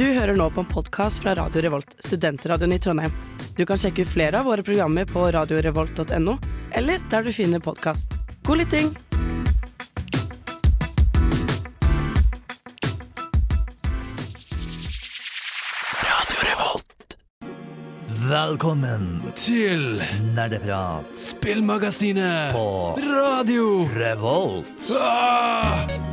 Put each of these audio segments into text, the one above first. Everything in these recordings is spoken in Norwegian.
Du hører nå på en podkast fra Radio Revolt, studentradioen i Trondheim. Du kan sjekke ut flere av våre programmer på radiorevolt.no, eller der du finner podkast. God lytting! Velkommen til Nerdeprat Spillmagasinet på Radio Revolt. ah!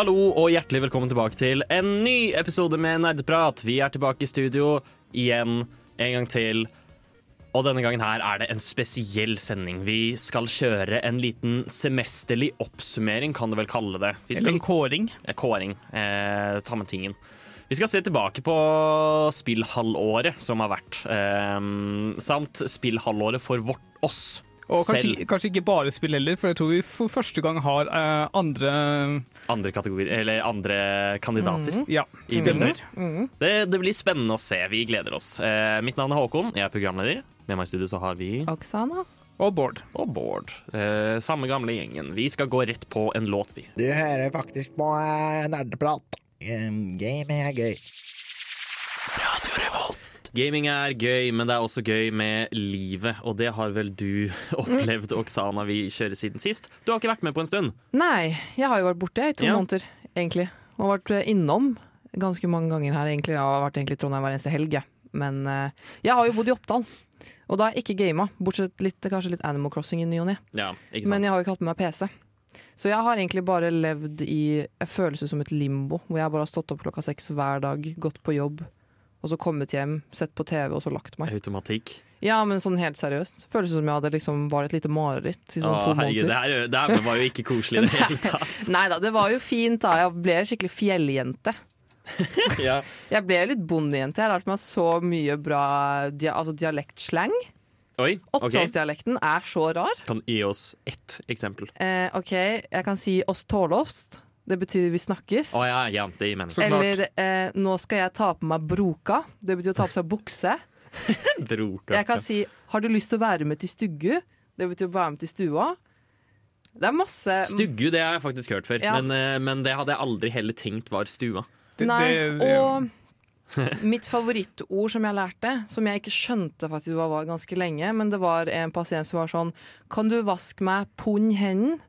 Hallo og hjertelig velkommen tilbake til en ny episode med Nerdeprat. Vi er tilbake i studio igjen en gang til. Og denne gangen her er det en spesiell sending. Vi skal kjøre en liten semesterlig oppsummering, kan du vel kalle det. Vi skal, Eller en kåring. Ja, Kåring. Eh, samme tingen. Vi skal se tilbake på spillhalvåret som har vært, eh, samt spillhalvåret for vårt, oss Og kanskje, selv. kanskje ikke bare spill heller, for jeg tror vi for første gang har eh, andre Andre kategorier, eller andre kandidater. ja, I stemmer. Det, det blir spennende å se. Vi gleder oss. Eh, mitt navn er Håkon, jeg er programleder. Med meg i studio så har vi Oksana. Og Bård. og Bård. Eh, samme gamle gjengen. Vi skal gå rett på en låt, vi. Du hører faktisk på eh, Nerdeprat. Um, Game er gøy. Gaming er gøy, men det er også gøy med livet. Og det har vel du opplevd, Oksana, vi kjører siden sist. Du har ikke vært med på en stund. Nei, jeg har jo vært borte i to Ja. måneder, egentlig. Og vært eh, innom ganske mange ganger her, egentlig. Jeg har vært egentlig i Trondheim hver eneste helg. Men uh, jeg har jo bodd i Oppdal. Og da har jeg ikke gama, bortsett litt, kanskje litt Animal Crossing i ny og ne. Ja. Men jeg har jo ikke hatt med meg PC. Så jeg har egentlig bare levd i en følelse som et limbo, hvor jeg bare har stått opp klokka seks hver dag, gått på jobb, og så kommet hjem, sett på TV og så lagt meg. Automatikk. Ja, men sånn helt seriøst. Føles som jeg hadde liksom var et lite mareritt i sånn Åh, to herregud, det her, det her var jo ikke koselig i det hele tatt. Nei da, det var jo fint da. Jeg ble skikkelig fjelljente. Ja. Jeg ble litt bondejente. Jeg har lært meg så mye bra dia altså dialektslang. Oi, OK. Oppdalsdialekten er så rar. Kan gi oss ett eksempel. Eh, OK, jeg kan si 'oss tålost'. Det betyr 'vi snakkes'. Oh, ja, ja, det gir mening. Så klart. Eller eh, 'nå skal jeg ta på meg broka'. Det betyr å ta på seg bukse. Broka. Jeg kan si 'har du lyst til å være med til stuggu'? Det betyr å være med til stua. Det er masse Stuggu, det har jeg faktisk hørt før, Ja. men, eh, men det hadde jeg aldri heller tenkt var stua. Det- Nei, det- og mitt favorittord som jeg lærte, som jeg ikke skjønte faktisk hva var ganske lenge, men det var en pasient som var sånn Kan du vaske meg pund hen?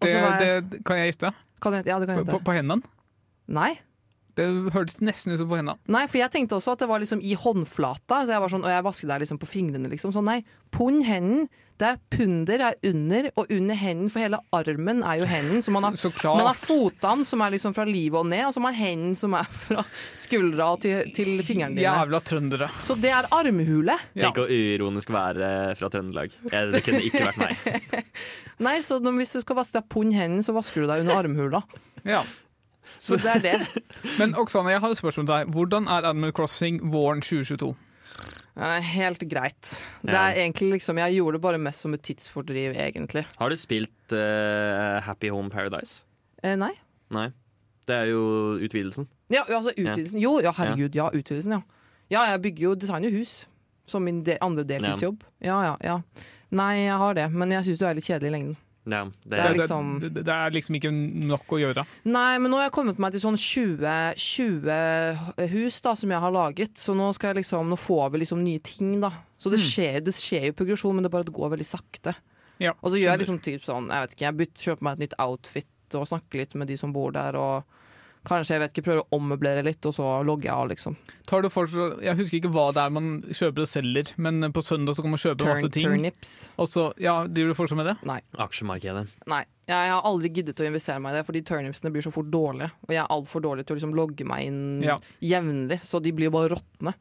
Det, det kan jeg gjette. kan du, ja, det kan På, jeg på, på hendene. Nei. Det hørtes nesten ut som på hendene. Nei, for jeg tenkte også at det var liksom i håndflata, så jeg var sånn, og jeg vasket deg liksom på fingrene, liksom. Så nei, pund hendene, det er punder er under, og under hendene, for hele armen er jo hendene. Så man har, Så, så man har fotene som er liksom fra livet og ned, og så har man hendene som er fra skuldra til, til fingrene dine. Jævla trøndere. Så det er armhule. Ja. Tenk å uironisk være fra Trøndelag. Det kunne ikke vært meg. Nei, så når, hvis du skal vaske deg pund hendene, så vasker du deg under armhula. Ja. Så det er det. Men Oksane, jeg har et spørsmål til deg. Hvordan er Animal Crossing våren 2022? Eh, Helt greit. Det Ja. er egentlig liksom, Jeg gjorde det bare mest som et tidsfordriv, egentlig. Har du spilt uh, Happy Home Paradise? Eh, nei. Nei. Det er jo utvidelsen. Ja, altså utvidelsen. Jo, ja, herregud, ja, utvidelsen, ja. Ja, jeg bygger jo designer hus. Som min de andre deltidsjobb. Ja, ja, ja. Nei, jeg har det, men jeg syns du er litt kjedelig i lengden. Ja, det, Det er liksom- det, det, det er liksom ikke nok å gjøre. Nei, men nå har jeg kommet meg til sånn 20, 20 hus da, som jeg har laget. Så nå, skal jeg liksom, nå får vi liksom nye ting, da. Så det skjer, det skjer jo progresjon, men det bare går veldig sakte. Ja, Og så gjør jeg liksom typ sånn, jeg vet ikke, jeg bytter, kjøper meg et nytt outfit og snakker litt med de som bor der, og kanskje jeg vet ikke, prøver å ommøblere litt, og så logger jeg av, liksom. Tar du fortsatt, jeg husker ikke hva det er man kjøper og selger, men på søndag så kan man kjøpe masse ting. turnips. Og så, ja, Driver du fortsatt med det? Nei. Aksjemarkedet. Nei. Jeg har aldri giddet å investere meg i det, fordi turnipsene blir så fort dårlige. Og jeg er altfor dårlig til å liksom logge meg inn Ja. jevnlig, så de blir jo bare råtne.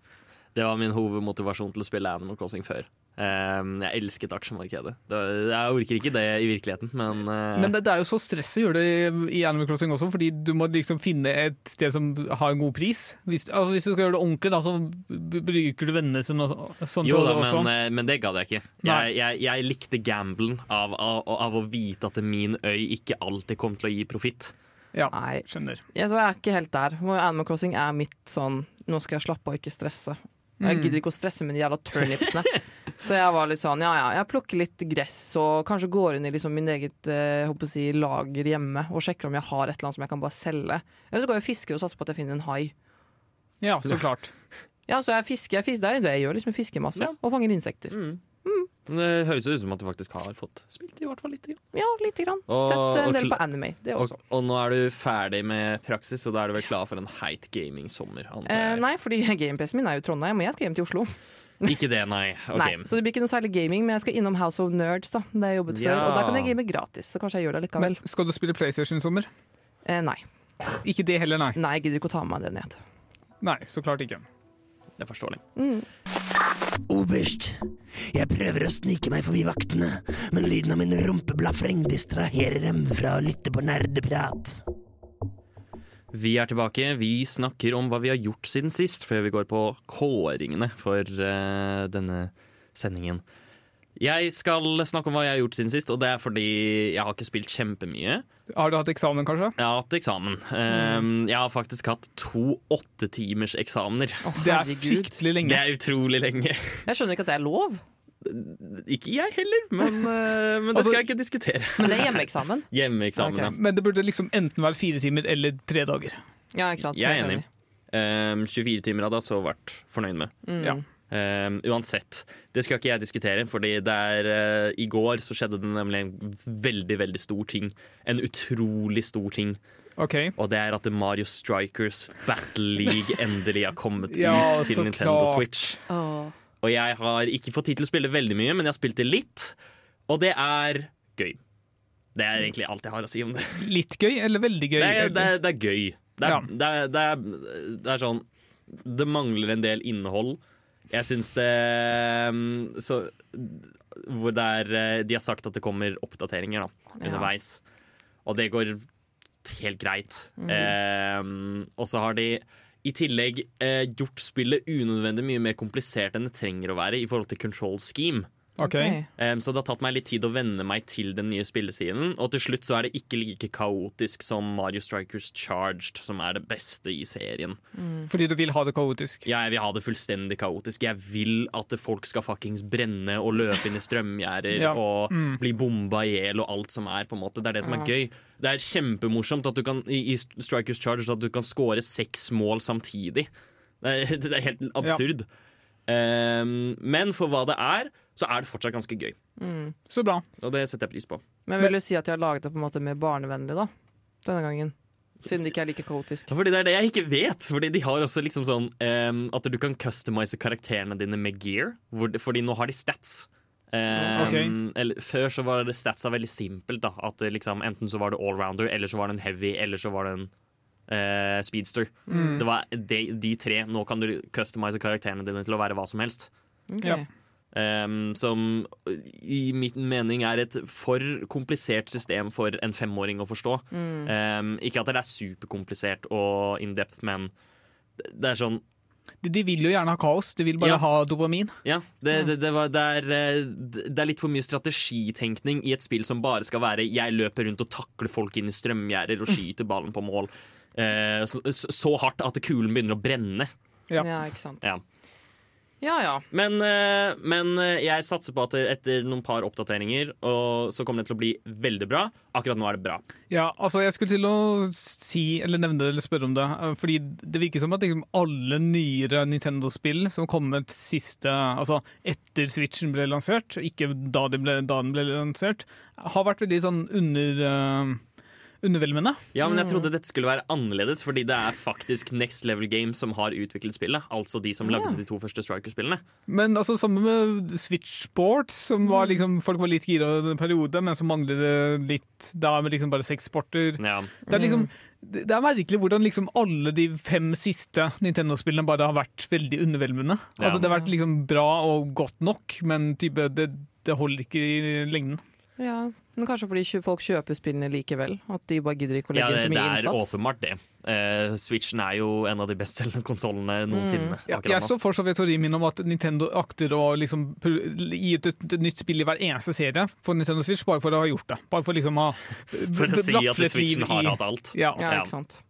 Det var min hovedmotivasjon til å spille Animal Crossing før. Ehm, jeg elsket aksjemarkedet. Det, jeg orker ikke det i virkeligheten, men, eh, Men det, det er jo så stress å gjøre det i Animal Crossing også, fordi du må liksom finne et sted som har en god pris. Hvis, altså, hvis du skal gjøre det ordentlig, da, så bruker du vennene sine og sånt. Jo da, det også. men, eh, men det gadd jeg ikke. Jeg, jeg, jeg likte gamblen av, av, av å vite at min øy ikke alltid kom til å gi profitt. Ja, skjønner. jeg tror jeg er ikke helt der. Animal Crossing er mitt sånn Nå skal jeg slappe av og ikke stresse. Jeg Mm. gidder ikke å stresse med de jævla turnipsene. Så jeg var litt sånn, ja ja, jeg plukker litt gress og kanskje går inn i liksom min eget eh, si, lager hjemme og sjekker om jeg har et eller annet som jeg kan bare selge. Eller så går jeg og fisker og satser på at jeg finner en hai. Ja, så klart. Ja, så jeg fisker, jeg fisker, det er det jeg gjør liksom, jeg fisker masse Ja. og fanger insekter. Mm. Det høres ut som at du faktisk har fått spilt i hvert fall litt. grann. Ja, lite grann. Og- Sett en del på anime, det Og, også. og nå er du ferdig med praksis, og da er du vel klar for en heit gaming-sommer? Eh, nei, fordi GamePC-en min er jo Trondheim, og jeg skal hjem til Oslo. Ikke det, nei. Okay. Nei, så det blir ikke noe særlig gaming, men jeg skal innom House of Nerds, da, Det jeg jobbet Ja. før. Og der kan jeg game gratis, så kanskje jeg gjør det likevel. Men skal du spille PlayStation i sommer? Eh, nei. Ikke det heller, nei. nei, jeg gidder ikke å ta med meg det ned. Nei, så klart ikke. Det er forståelig. Oberst, jeg prøver å snike meg forbi vaktene, men lyden av min rumpeblafreng distraherer dem fra å lytte på nerdeprat. Vi er tilbake. Vi snakker om hva vi har gjort siden sist, før vi går på kåringene for uh, denne sendingen. Jeg skal snakke om hva jeg har gjort siden sist, og det er fordi jeg har ikke spilt kjempemye. Har du hatt eksamen, kanskje? Jeg har hatt eksamen. Um, jeg har faktisk hatt to åttetimers eksamener. Å, Det er fryktelig lenge. Det er utrolig lenge. Jeg skjønner ikke at det er lov, Ikke jeg heller, men, eh, men det Altså- skal jeg ikke diskutere. men det er hjemmeeksamen. Hjemmeeksamen, okay. ja. Men det burde liksom enten være fire timer eller tre dager. Ja, ikke sant? Jeg er enig. Um, 24 timer hadde jeg så vært fornøyd med. Mm. Ja. Um, uansett, det skal ikke jeg diskutere, Fordi det er, eh, i går så skjedde det nemlig en veldig, veldig stor ting. En utrolig stor ting. Okay. Og det er at Mario Strikers Battle League endelig har kommet Ja, ut til Nintendo klart. Switch. Oh. Og jeg har ikke fått tid til å spille veldig mye, men jeg har spilt det litt. Og det er gøy. Det er egentlig alt jeg har å si om det. Litt gøy eller veldig gøy? Det er, det er, det er gøy. Det er, Ja. det, er, det, er, det er sånn Det mangler en del innhold. Jeg syns det um, så, Hvor det er eh, De har sagt at det kommer oppdateringer da, underveis. Og det går helt greit. Um, og så har de i tillegg eh, gjort spillet unødvendig mye mer komplisert enn det trenger å være i forhold til control scheme. OK. Um, så det har tatt meg litt tid å venne meg til den nye spillestilen. Og til slutt så er det ikke like kaotisk som Mario Strikers Charged, som er det beste i serien. Fordi du vil ha det kaotisk. Jeg vil ha det fullstendig kaotisk. Jeg vil at folk skal fuckings brenne og løpe inn i strømgjerder Ja. og Mm. bli bomba i hjel og alt som er. på en måte Det er det som er gøy. Det er kjempemorsomt at du kan i, i Strikers Charged at du kan score seks mål samtidig. Det er, det er helt absurd. Um, men for hva det er, så er det fortsatt ganske gøy. Mm. Så bra. Og det setter jeg pris på. Men vil du si at jeg har laget det på en måte mer barnevennlig, da? Denne gangen. Siden det ikke er like kaotisk. Fordi det er det jeg ikke vet. Fordi de har også liksom sånn um, at du kan customize karakterene dine med gear. Hvor, de- fordi nå har de stats. Um, Ok. eller, før så var det statsa veldig simpelt. da At det liksom, Enten så var det allrounder, eller så var det en heavy, eller så var det en uh, speedster. Mm. Det var de, de tre. Nå kan du customize karakterene dine til å være hva som helst. Ok. Ja. Um, som i min mening er et for komplisert system for en femåring å forstå. Mm. Um, ikke at det er superkomplisert og in depth, men det det er sånn De, de vil jo gjerne ha kaos. De vil bare Ja. ha dopamin. Ja, det, det, det, var, det, er, eh, det er litt for mye strategitenkning i et spill som bare skal være 'jeg løper rundt og takler folk inn i strømgjerder og skyter ballen på mål'. Uh, så, så hardt at kulen begynner å brenne. Ja. Ja, ikke sant. Ja. Ja ja. Men, eh, men eh, jeg satser på at etter noen par oppdateringer og så kommer det til å bli veldig bra. Akkurat nå er det bra. Ja, altså jeg skulle til å si, eller nevne det, eller spørre om det. eh, Fordi det virker som at liksom alle nyere Nintendo-spill som kom med siste Altså etter Switchen ble lansert, ikke da, de ble, da den ble lansert, har vært veldig sånn under undervelmende. Ja, men jeg trodde dette skulle være annerledes, fordi det er faktisk Next Level Games som har utviklet spillet. Altså de som lagde Ja. de to første Striker-spillene. Men altså sammen med Switch Sports, som var liksom Folk var litt gira i en periode, men så mangler det litt Da med liksom bare seks sporter. Ja. Det er liksom det det er merkelig hvordan liksom alle de fem siste Nintendo-spillene bare har vært veldig undervelmende. Ja. Altså Det har vært liksom bra og godt nok, men type, det, det holder ikke i lengden. Ja. Men kanskje fordi folk kjøper spillene likevel. At de bare gidder ikke å Ja, legge det, inn så det er innsats. åpenbart det. Uh, Switchen er jo en av de bestselgende konsollene noensinne. Ja, jeg så står fortsatt ved teorien min om at Nintendo akter å liksom gi ut et, nytt spill i hver eneste serie på Nintendo Switch, bare for å ha gjort det. Bare for liksom å ha For å si at Switchen har i- hatt alt. Ja. Ja, Ja. ikke sant.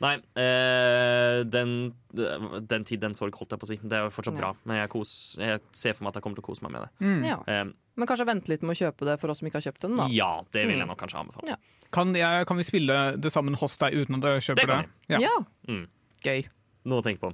Nei, eh, den, den tid, den sorg, holdt jeg på å si. Det er jo fortsatt Ja. bra, men jeg, kos, jeg ser for meg at jeg kommer til å kose meg med det. Mm. Ja. Eh, Men kanskje vente litt med å kjøpe det for oss som ikke har kjøpt den, da. ja, det vil jeg Mm. nok kanskje anbefale. Ja. Kan, jeg, kan vi spille det sammen hos deg uten at jeg kjøper Det det? Ja. Ja. Mm. Gøy. Noe å tenke på.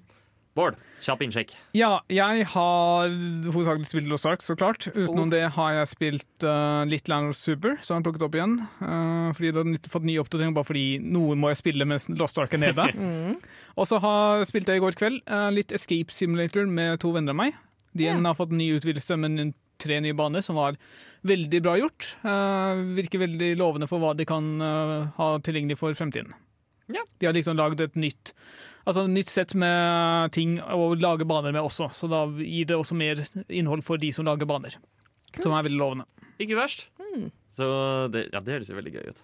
Bård, kjapp innsjekk. Ja, jeg har hovedsakelig spilt Lost Ark, så klart. Utenom Oh. det har jeg spilt uh, litt Land of Super, så har jeg plukket opp igjen. Uh, fordi det har fått ny oppdatering, bare fordi noen må jeg spille mens Lost Ark er nede. Mm. Og så har- spilte jeg i går kveld uh, litt Escape Simulator med to venner av meg. De yeah. har fått en ny utvidelse med tre nye baner, som var veldig bra gjort. Uh, virker veldig lovende for hva de kan uh, ha tilgjengelig for fremtiden. Ja. De har liksom lagd et nytt Altså nytt sett med ting å lage baner med også, så da gir det også mer innhold for de som lager baner. Som er veldig lovende. Ikke verst. Mm. Så det, ja, det høres jo veldig gøy ut.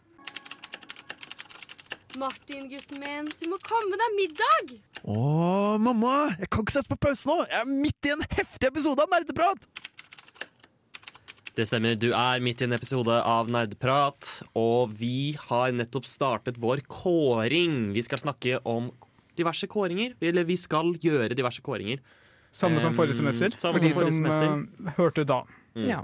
Martin, gutten min, du må komme deg middag! Å, mamma! Jeg kan ikke sette på pause nå! Jeg er midt i en heftig episode av Nerdeprat! Det stemmer, du er midt i en episode av Nerdprat, og vi har nettopp startet vår kåring. Vi skal snakke om diverse kåringer, eller vi skal gjøre diverse kåringer. Samme som forrige semester, um, for de som som uh, hørte da. Mm. Ja.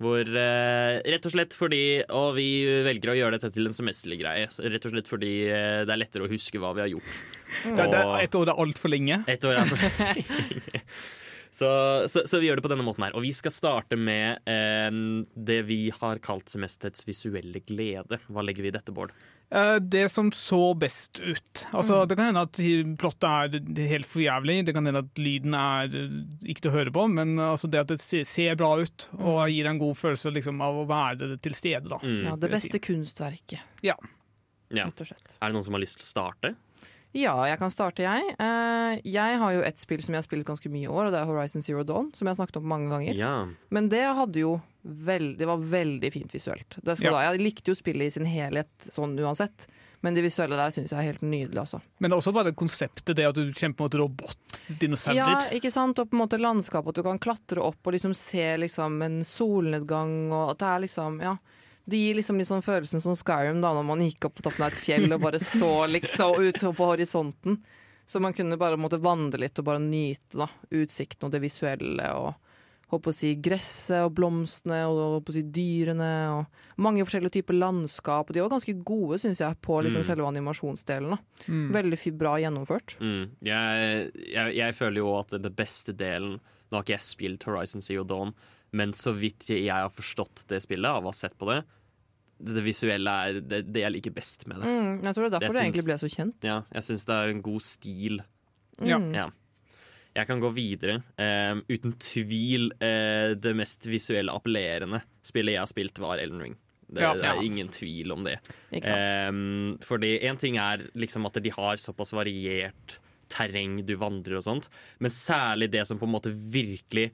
Hvor uh, rett og slett fordi Og vi velger å gjøre dette til en semesterlig greie. Rett og slett fordi uh, det er lettere å huske hva vi har gjort. Det, det, Og- et år er altfor lenge. Et år er for så, så, så vi gjør det på denne måten her. Og vi skal starte med eh, det vi har kalt semesterets visuelle glede. Hva legger vi i dette, Bård? Eh, Det som så best ut. Altså, Mm. Det kan hende at plottet er helt for jævlig, det kan hende at lyden er eh, ikke til å høre på, men altså, det at det ser bra ut og gir deg en god følelse liksom, av å være til stede. da. Mm. ja, det beste si. kunstverket, Ja. rett og slett. Er det noen som har lyst til å starte? Ja, jeg kan starte, jeg. Eh, jeg har jo et spill som jeg har spilt ganske mye i år, og det er Horizon Zero Dawn, som jeg har snakket om mange ganger. Ja. Men det hadde jo veld, det var veldig fint visuelt. Det skal Ja. da, jeg likte jo spillet i sin helhet sånn uansett, men det visuelle der syns jeg er helt nydelig, altså. Men det er også bare konseptet, det at du kjemper mot robotdinosaurer. Ja, ikke sant? Og på en måte landskapet, at du kan klatre opp og liksom se liksom en solnedgang, og at det er liksom Ja. Det gir liksom litt sånn følelsen som Skyrim, da når man gikk opp på toppen av et fjell og bare så liksom ut på horisonten. Så man kunne bare måtte vandre litt og bare nyte da, utsikten og det visuelle. og håper å si gresset og blomstene og håper å si dyrene. og Mange forskjellige typer landskap. Og de var ganske gode, syns jeg, på liksom Mm. selve animasjonsdelen. Mm. Veldig bra gjennomført. Mm. Jeg, jeg, jeg føler jo at det beste delen Nå har ikke jeg spilt Horizon Zero Dawn, men så vidt jeg har forstått det spillet, av å ha sett på det Det visuelle er det, det jeg liker best med det. Mm, jeg tror det er derfor det, det egentlig ble så kjent. Ja, jeg syns det er en god stil. Mm. Ja. Jeg kan gå videre. Um, uten tvil uh, det mest visuelle appellerende spillet jeg har spilt, var Elden Ring. Det, Ja. det er ingen tvil om det. Um. Fordi én ting er liksom at de har såpass variert terreng du vandrer og sånt, men særlig det som på en måte virkelig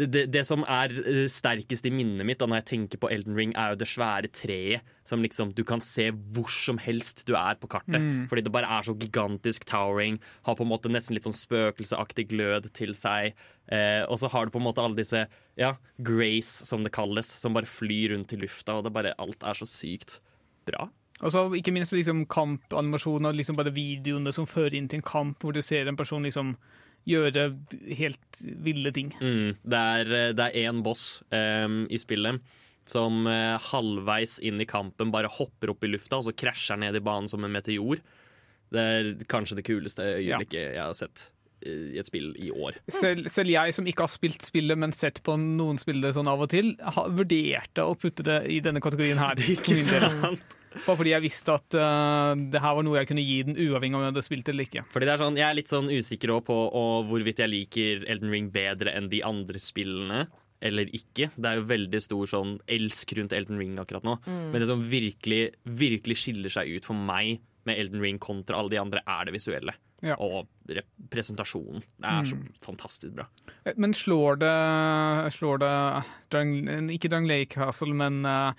det, det, det som er eh, sterkest i minnet mitt da når jeg tenker på Elden Ring, er jo det svære treet som liksom du kan se hvor som helst du er på kartet. Mm. Fordi det bare er så gigantisk towering. Har på en måte nesten litt sånn spøkelseaktig glød til seg. Eh, og så har du på en måte alle disse ja, Grace, som det kalles, som bare flyr rundt i lufta, og det bare alt er så sykt bra. Og så ikke minst liksom kampanimasjoner, liksom bare videoene som fører inn til en kamp, hvor du ser en person liksom gjøre helt ville ting. Mm, det er eh, én boss um, i spillet som uh, halvveis inn i kampen bare hopper opp i lufta, og så krasjer ned i banen som en meteor. Det er kanskje det kuleste øyeblikket jeg har sett eh, i et spill i år. Selv, selv jeg som ikke har spilt spillet, men sett på noen spillere sånn av og til, har vurderte å putte det i denne kategorien her. Ikke sant? del. Bare fordi jeg visste at uh, det her var noe jeg kunne gi den, uavhengig av om jeg hadde spilt eller ikke. Fordi det er sånn, Jeg er litt sånn usikker på og hvorvidt jeg liker Elden Ring bedre enn de andre spillene. Eller ikke. Det er jo veldig stor sånn elsk rundt Elden Ring akkurat nå. Men det som virkelig, virkelig skiller seg ut for meg med Elden Ring kontra alle de andre, er det visuelle. Ja. Og representasjonen. Det er så fantastisk bra. Eh, Men slår det, slår det Drang, Ikke Drang Lake Castle, men uh,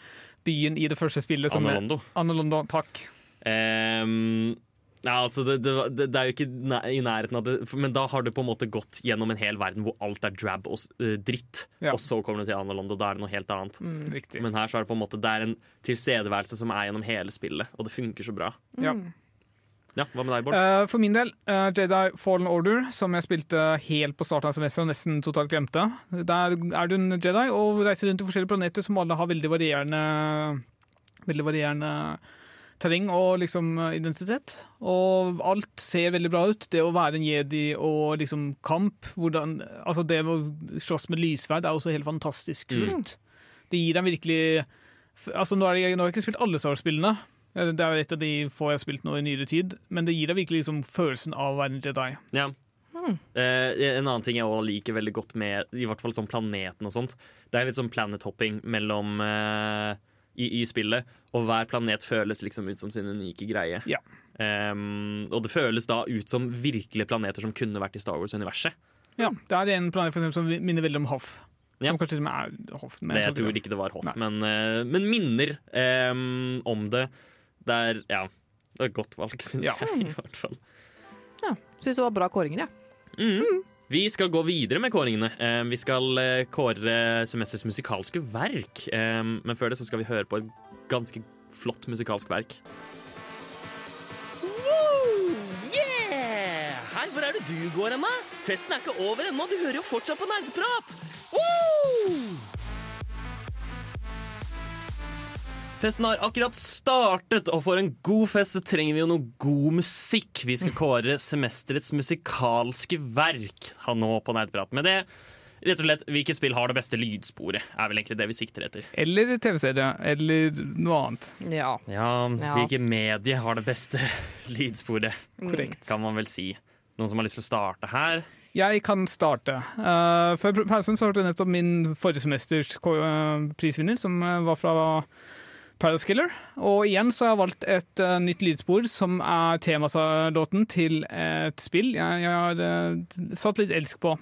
byen i det første spillet som Anne Londo. Anne Londo, takk. Um, Ja, altså det, det, det det er jo ikke i nærheten av det, men da har du på en måte gått gjennom en hel verden hvor alt er drab og eh, dritt, Ja. og så kommer du til Aneland, og da er det noe helt annet. Mm, Men her så er det på en måte Det er en tilstedeværelse som er gjennom hele spillet, og det funker så bra. Ja. Ja, Hva med deg, Bård? Uh, for min del, uh, Jedi Fallen Order, som jeg spilte helt på starten av semesteret og nesten totalt glemte. Der er du en Jedi og reiser rundt til forskjellige planeter som alle har veldig varierende Veldig varierende terreng og liksom identitet. Og alt ser veldig bra ut. Det å være en jedi og liksom kamp hvordan, altså Det å slåss med lysverd, er også helt fantastisk kult. Det gir deg virkelig altså nå har jeg ikke spilt alle Star Wars-spillene. Eh, Det er et av de få jeg har spilt nå i nyere tid, men det gir deg virkelig liksom følelsen av å være en Jedi. Ja. Eh, en annen ting jeg også liker veldig godt med I hvert fall sånn planeten og sånt Det er litt sånn planet hopping mellom uh, i, i spillet, og hver planet føles liksom ut som sin unike greie. Ja. Um, og det føles da ut som virkelige planeter som kunne vært i Star Wars-universet. Ja, Det er en planet for eksempel, som minner veldig om Hoff. Ja. Som kanskje til og med er Hoff. Men Det, jeg tror ikke det var Hoff, men, uh, men minner um, om det. Det er ja, det er et godt valg, syns Ja. jeg. i hvert fall. Syns det var bra kåringer, jeg. Mm. Vi skal gå videre med kåringene. Eh, vi skal eh, kåre semesters musikalske verk. Eh, men før det så skal vi høre på et ganske flott musikalsk verk. yeah! Her, hvor er det du går hen, da? Festen er ikke over ennå, du hører jo fortsatt på nerdeprat! Festen har akkurat startet, og for en god fest så trenger vi jo noe god musikk. Vi skal kåre semesterets musikalske verk ha nå på Nerdprat. Med det, rett og slett, hvilket spill har det beste lydsporet? Er vel egentlig det vi sikter etter. Eller TV-serie, eller noe annet. Ja. Ja, Ja. medie har det beste lydsporet? Korrekt. Kan man vel si. Noen som har lyst til å starte her? Jeg kan starte. Uh, før pausen så hørte jeg nettopp min forrige semesters eh, prisvinner, som eh, var fra Paradise Killer. Og igjen så har jeg valgt et uh, nytt lydspor som er temalåten til et spill jeg, jeg har uh, satt litt elsk på.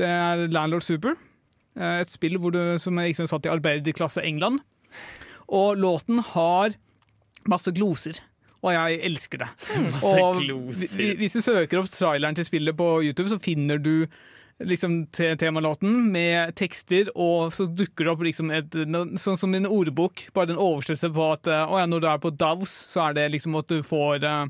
Det er Landlord Super. Uh, et spill hvor du, som er liksom satt i arbeiderklasse England. Og låten har masse gloser. Og jeg elsker det. Masse Og gloser. hvi- Hvis du søker opp traileren til spillet på YouTube, så finner du liksom te temalåten med tekster, og så dukker det opp liksom et, sånn som en ordbok, bare en oversettelse på at eh, å ja, når du er på Davos, så er det liksom at du får uh,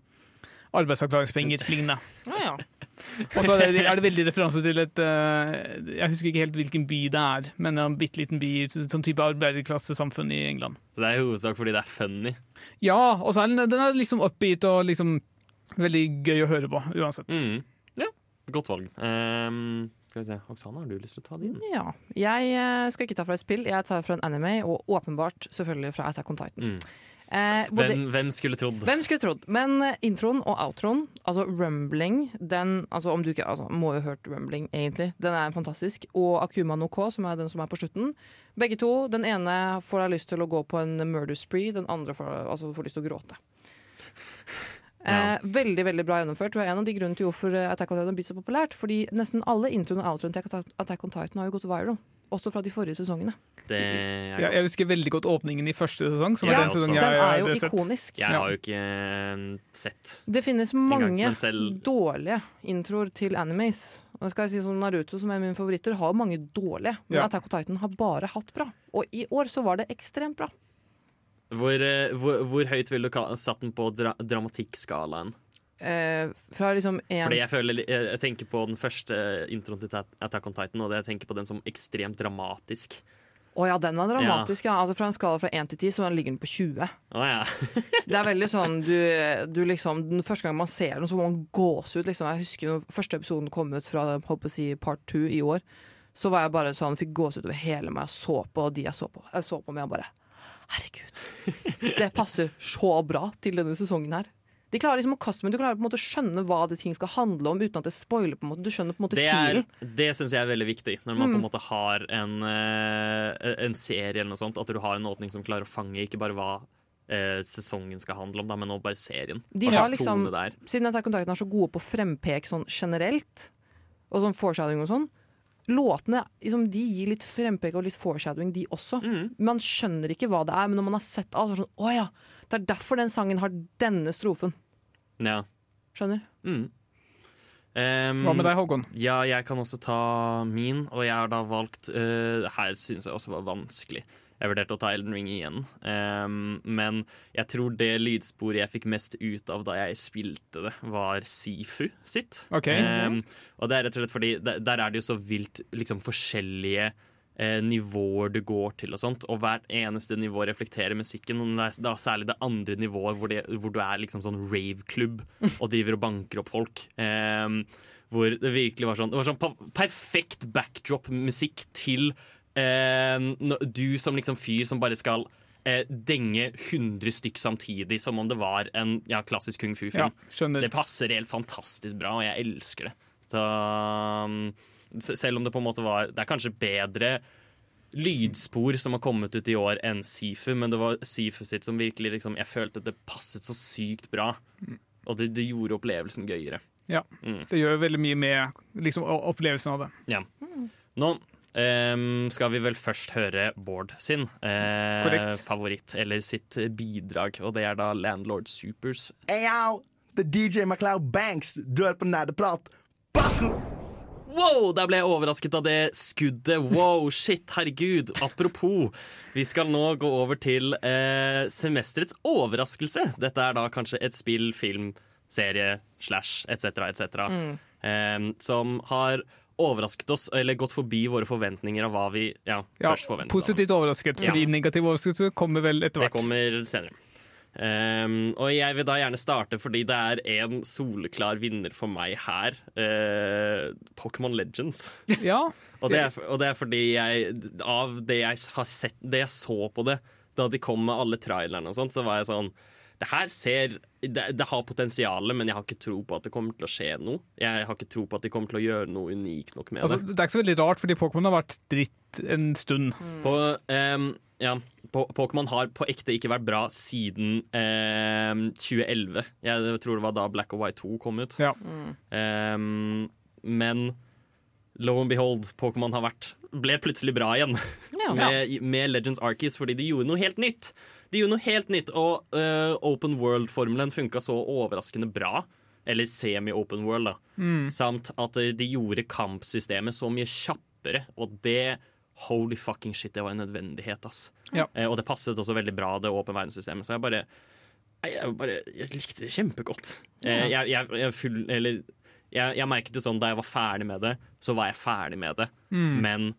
arbeidsavklaringspenger lignende. Ja, ja. Og så er det, er det veldig referanse til et uh, Jeg husker ikke helt hvilken by det er, men en bitte liten by, sånn type arbeiderklassesamfunn i England. Så det er i hovedsak fordi det er funny. Ja, og så er den, den er liksom upbeat og liksom veldig gøy å høre på, uansett. Mm. Godt valg. Um, skal vi se, Oksana, har du lyst til å ta din? ja. Jeg eh, skal ikke ta fra et spill, jeg tar fra en anime, og åpenbart selvfølgelig fra Attack on Titan. Mm. Eh, både- Hvem, hvem skulle trodd? Hvem skulle trodd? Men eh, introen og outroen, altså Rumbling, den altså om du ikke, altså Må jo ha hørt Rumbling, egentlig. Den er fantastisk. Og Akuma no K, som er den som er på slutten. Begge to. Den ene får deg lyst til å gå på en murder spree, den andre får, altså, får lyst til å gråte. Ja. Eh, veldig veldig bra gjennomført. Det var en av de grunnene til hvorfor eh, Attack on Titan har blitt så populært. Fordi nesten alle introene og outroene til Attack- Attack on Titan har jo gått viral. Også fra de forrige sesongene. Det er Jeg, jeg husker veldig godt åpningen i første sesong, som Ja, er den sesongen jeg Den er jo har sett. ikonisk. Jeg har jo ikke eh, sett Det finnes mange men selv- dårlige introer til animes. Og skal jeg si som Naruto, som er min favoritter, har mange dårlige. Men Ja. Attack on Titan har bare hatt bra. Og i år så var det ekstremt bra. Hvor, eh, hvor, hvor høyt ville du satt den på dra dramatikkskalaen? Eh, fra liksom en Fordi jeg, føler, jeg jeg tenker på den første introen til Attack on Titan, og det jeg tenker på den som ekstremt dramatisk. Å ja, den er dramatisk, ja. Altså Fra en skala fra 1 til 10 så ligger den på 20. Oh, ja. Det er veldig sånn du, du liksom Den første gang man ser den, så må man gåse ut. Liksom. Jeg husker når første episoden kom ut fra håper å si, part 2 i år. Så var jeg bare sånn, fikk gåsehud over hele meg. og så på de jeg så på. Jeg så på meg bare Herregud. Det passer så bra til denne sesongen her. De klarer liksom å kaste, men Du klarer på en måte å skjønne hva det ting skal handle om uten at det spoiler. på en måte Du skjønner på en måte Det, er, det syns jeg er veldig viktig, når man på Mm. en måte har en, eh, en serie eller noe sånt. At du har en åpning som klarer å fange ikke bare hva eh, sesongen skal handle om, da, men også bare serien. De Hva slags liksom- tone det er. Siden Attack on Titan er så gode på frempek sånn generelt, og sånn foreshadowing og sånn Låtene liksom, de gir litt frempek og litt foreshadowing, de også. Mm. Man skjønner ikke hva det er, men når man har sett alt, så er det sånn Å ja, det er derfor den sangen har denne strofen. Ja. Skjønner. Mm. Um, Hva med deg, Håkon? Ja, jeg kan også ta min, og jeg har da valgt uh, Her syns jeg også var vanskelig. Jeg vurderte å ta Elden Ring igjen, um, men jeg tror det lydsporet jeg fikk mest ut av da jeg spilte det, var Sifu sitt. Okay. Um, og det er rett og slett fordi der, der er det jo så vilt liksom, forskjellige eh, nivåer du går til, og sånt Og hvert eneste nivå reflekterer musikken. Og det er da særlig det andre nivået hvor, det, hvor du er liksom sånn rave-klubb og driver og banker opp folk. Um, hvor det virkelig var sånn Det var sånn perfekt backdrop-musikk til eh, du som liksom fyr som bare skal eh, denge 100 stykk samtidig, som om det var en ja, klassisk kung fu-film. Ja, Det passer helt fantastisk bra, og jeg elsker det. Så, um, selv om det på en måte var Det er kanskje bedre lydspor som har kommet ut i år enn Sifu, men det var Sifu sitt som virkelig liksom, Jeg følte at det passet så sykt bra. Og det, det gjorde opplevelsen gøyere. Ja. Mm. Det gjør veldig mye med liksom, opplevelsen av det. Ja. Nå ehm, skal vi vel først høre Bård sin uh, favoritt, eller sitt bidrag, og det er da Landlord Supers. Hey, The DJ MacLeod Banks. Du er på Nerdeprat. Baku! Wow, der ble jeg overrasket av det skuddet. Wow, shit, herregud. Apropos, vi skal nå gå over til eh, semesterets overraskelse. Dette er da kanskje et spill, film, serie, slash, etc., etc. Eh, som har overrasket oss, eller gått forbi våre forventninger av hva vi ja, Ja, først forventet. positivt overrasket, fordi negativ overraskelse kommer vel etter hvert. Det kommer senere. Um, og jeg vil da gjerne starte fordi det er en soleklar vinner for meg her. Uh, Pokémon Legends. Ja, Og det, er, og det er fordi jeg Av det jeg har sett Det jeg så på det da de kom med alle trailerne og sånt, så var jeg sånn Det her ser det, det har potensial, men jeg har ikke tro på at det kommer til å skje noe. Jeg har ikke tro på at de kommer til å gjøre noe unikt nok med altså, det. Det er ikke så veldig rart, fordi Pokémon har vært dritt en stund. På, um, ja, Pokémon har på ekte ikke vært bra siden um, 2011. Jeg tror det var da Black og White 2 kom ut. Ja. Um, men lo and behold, Pokémon har vært ble plutselig bra igjen Ja. med, med Legends Arceus fordi de gjorde noe helt nytt. De gjorde noe helt nytt, og uh, Open World-formelen funka så overraskende bra. Eller semi-open world, da. Samt at eh, de gjorde kampsystemet så mye kjappere, og det Holy fucking shit, det var en nødvendighet, ass. Ja. Uh, og det passet også veldig bra, det åpen verdenssystemet. Så jeg bare jeg, bare, jeg likte det kjempegodt. Eh, jeg, jeg, jeg, full, eller, jeg, jeg merket jo sånn da jeg var ferdig med det, så var jeg ferdig med det. Men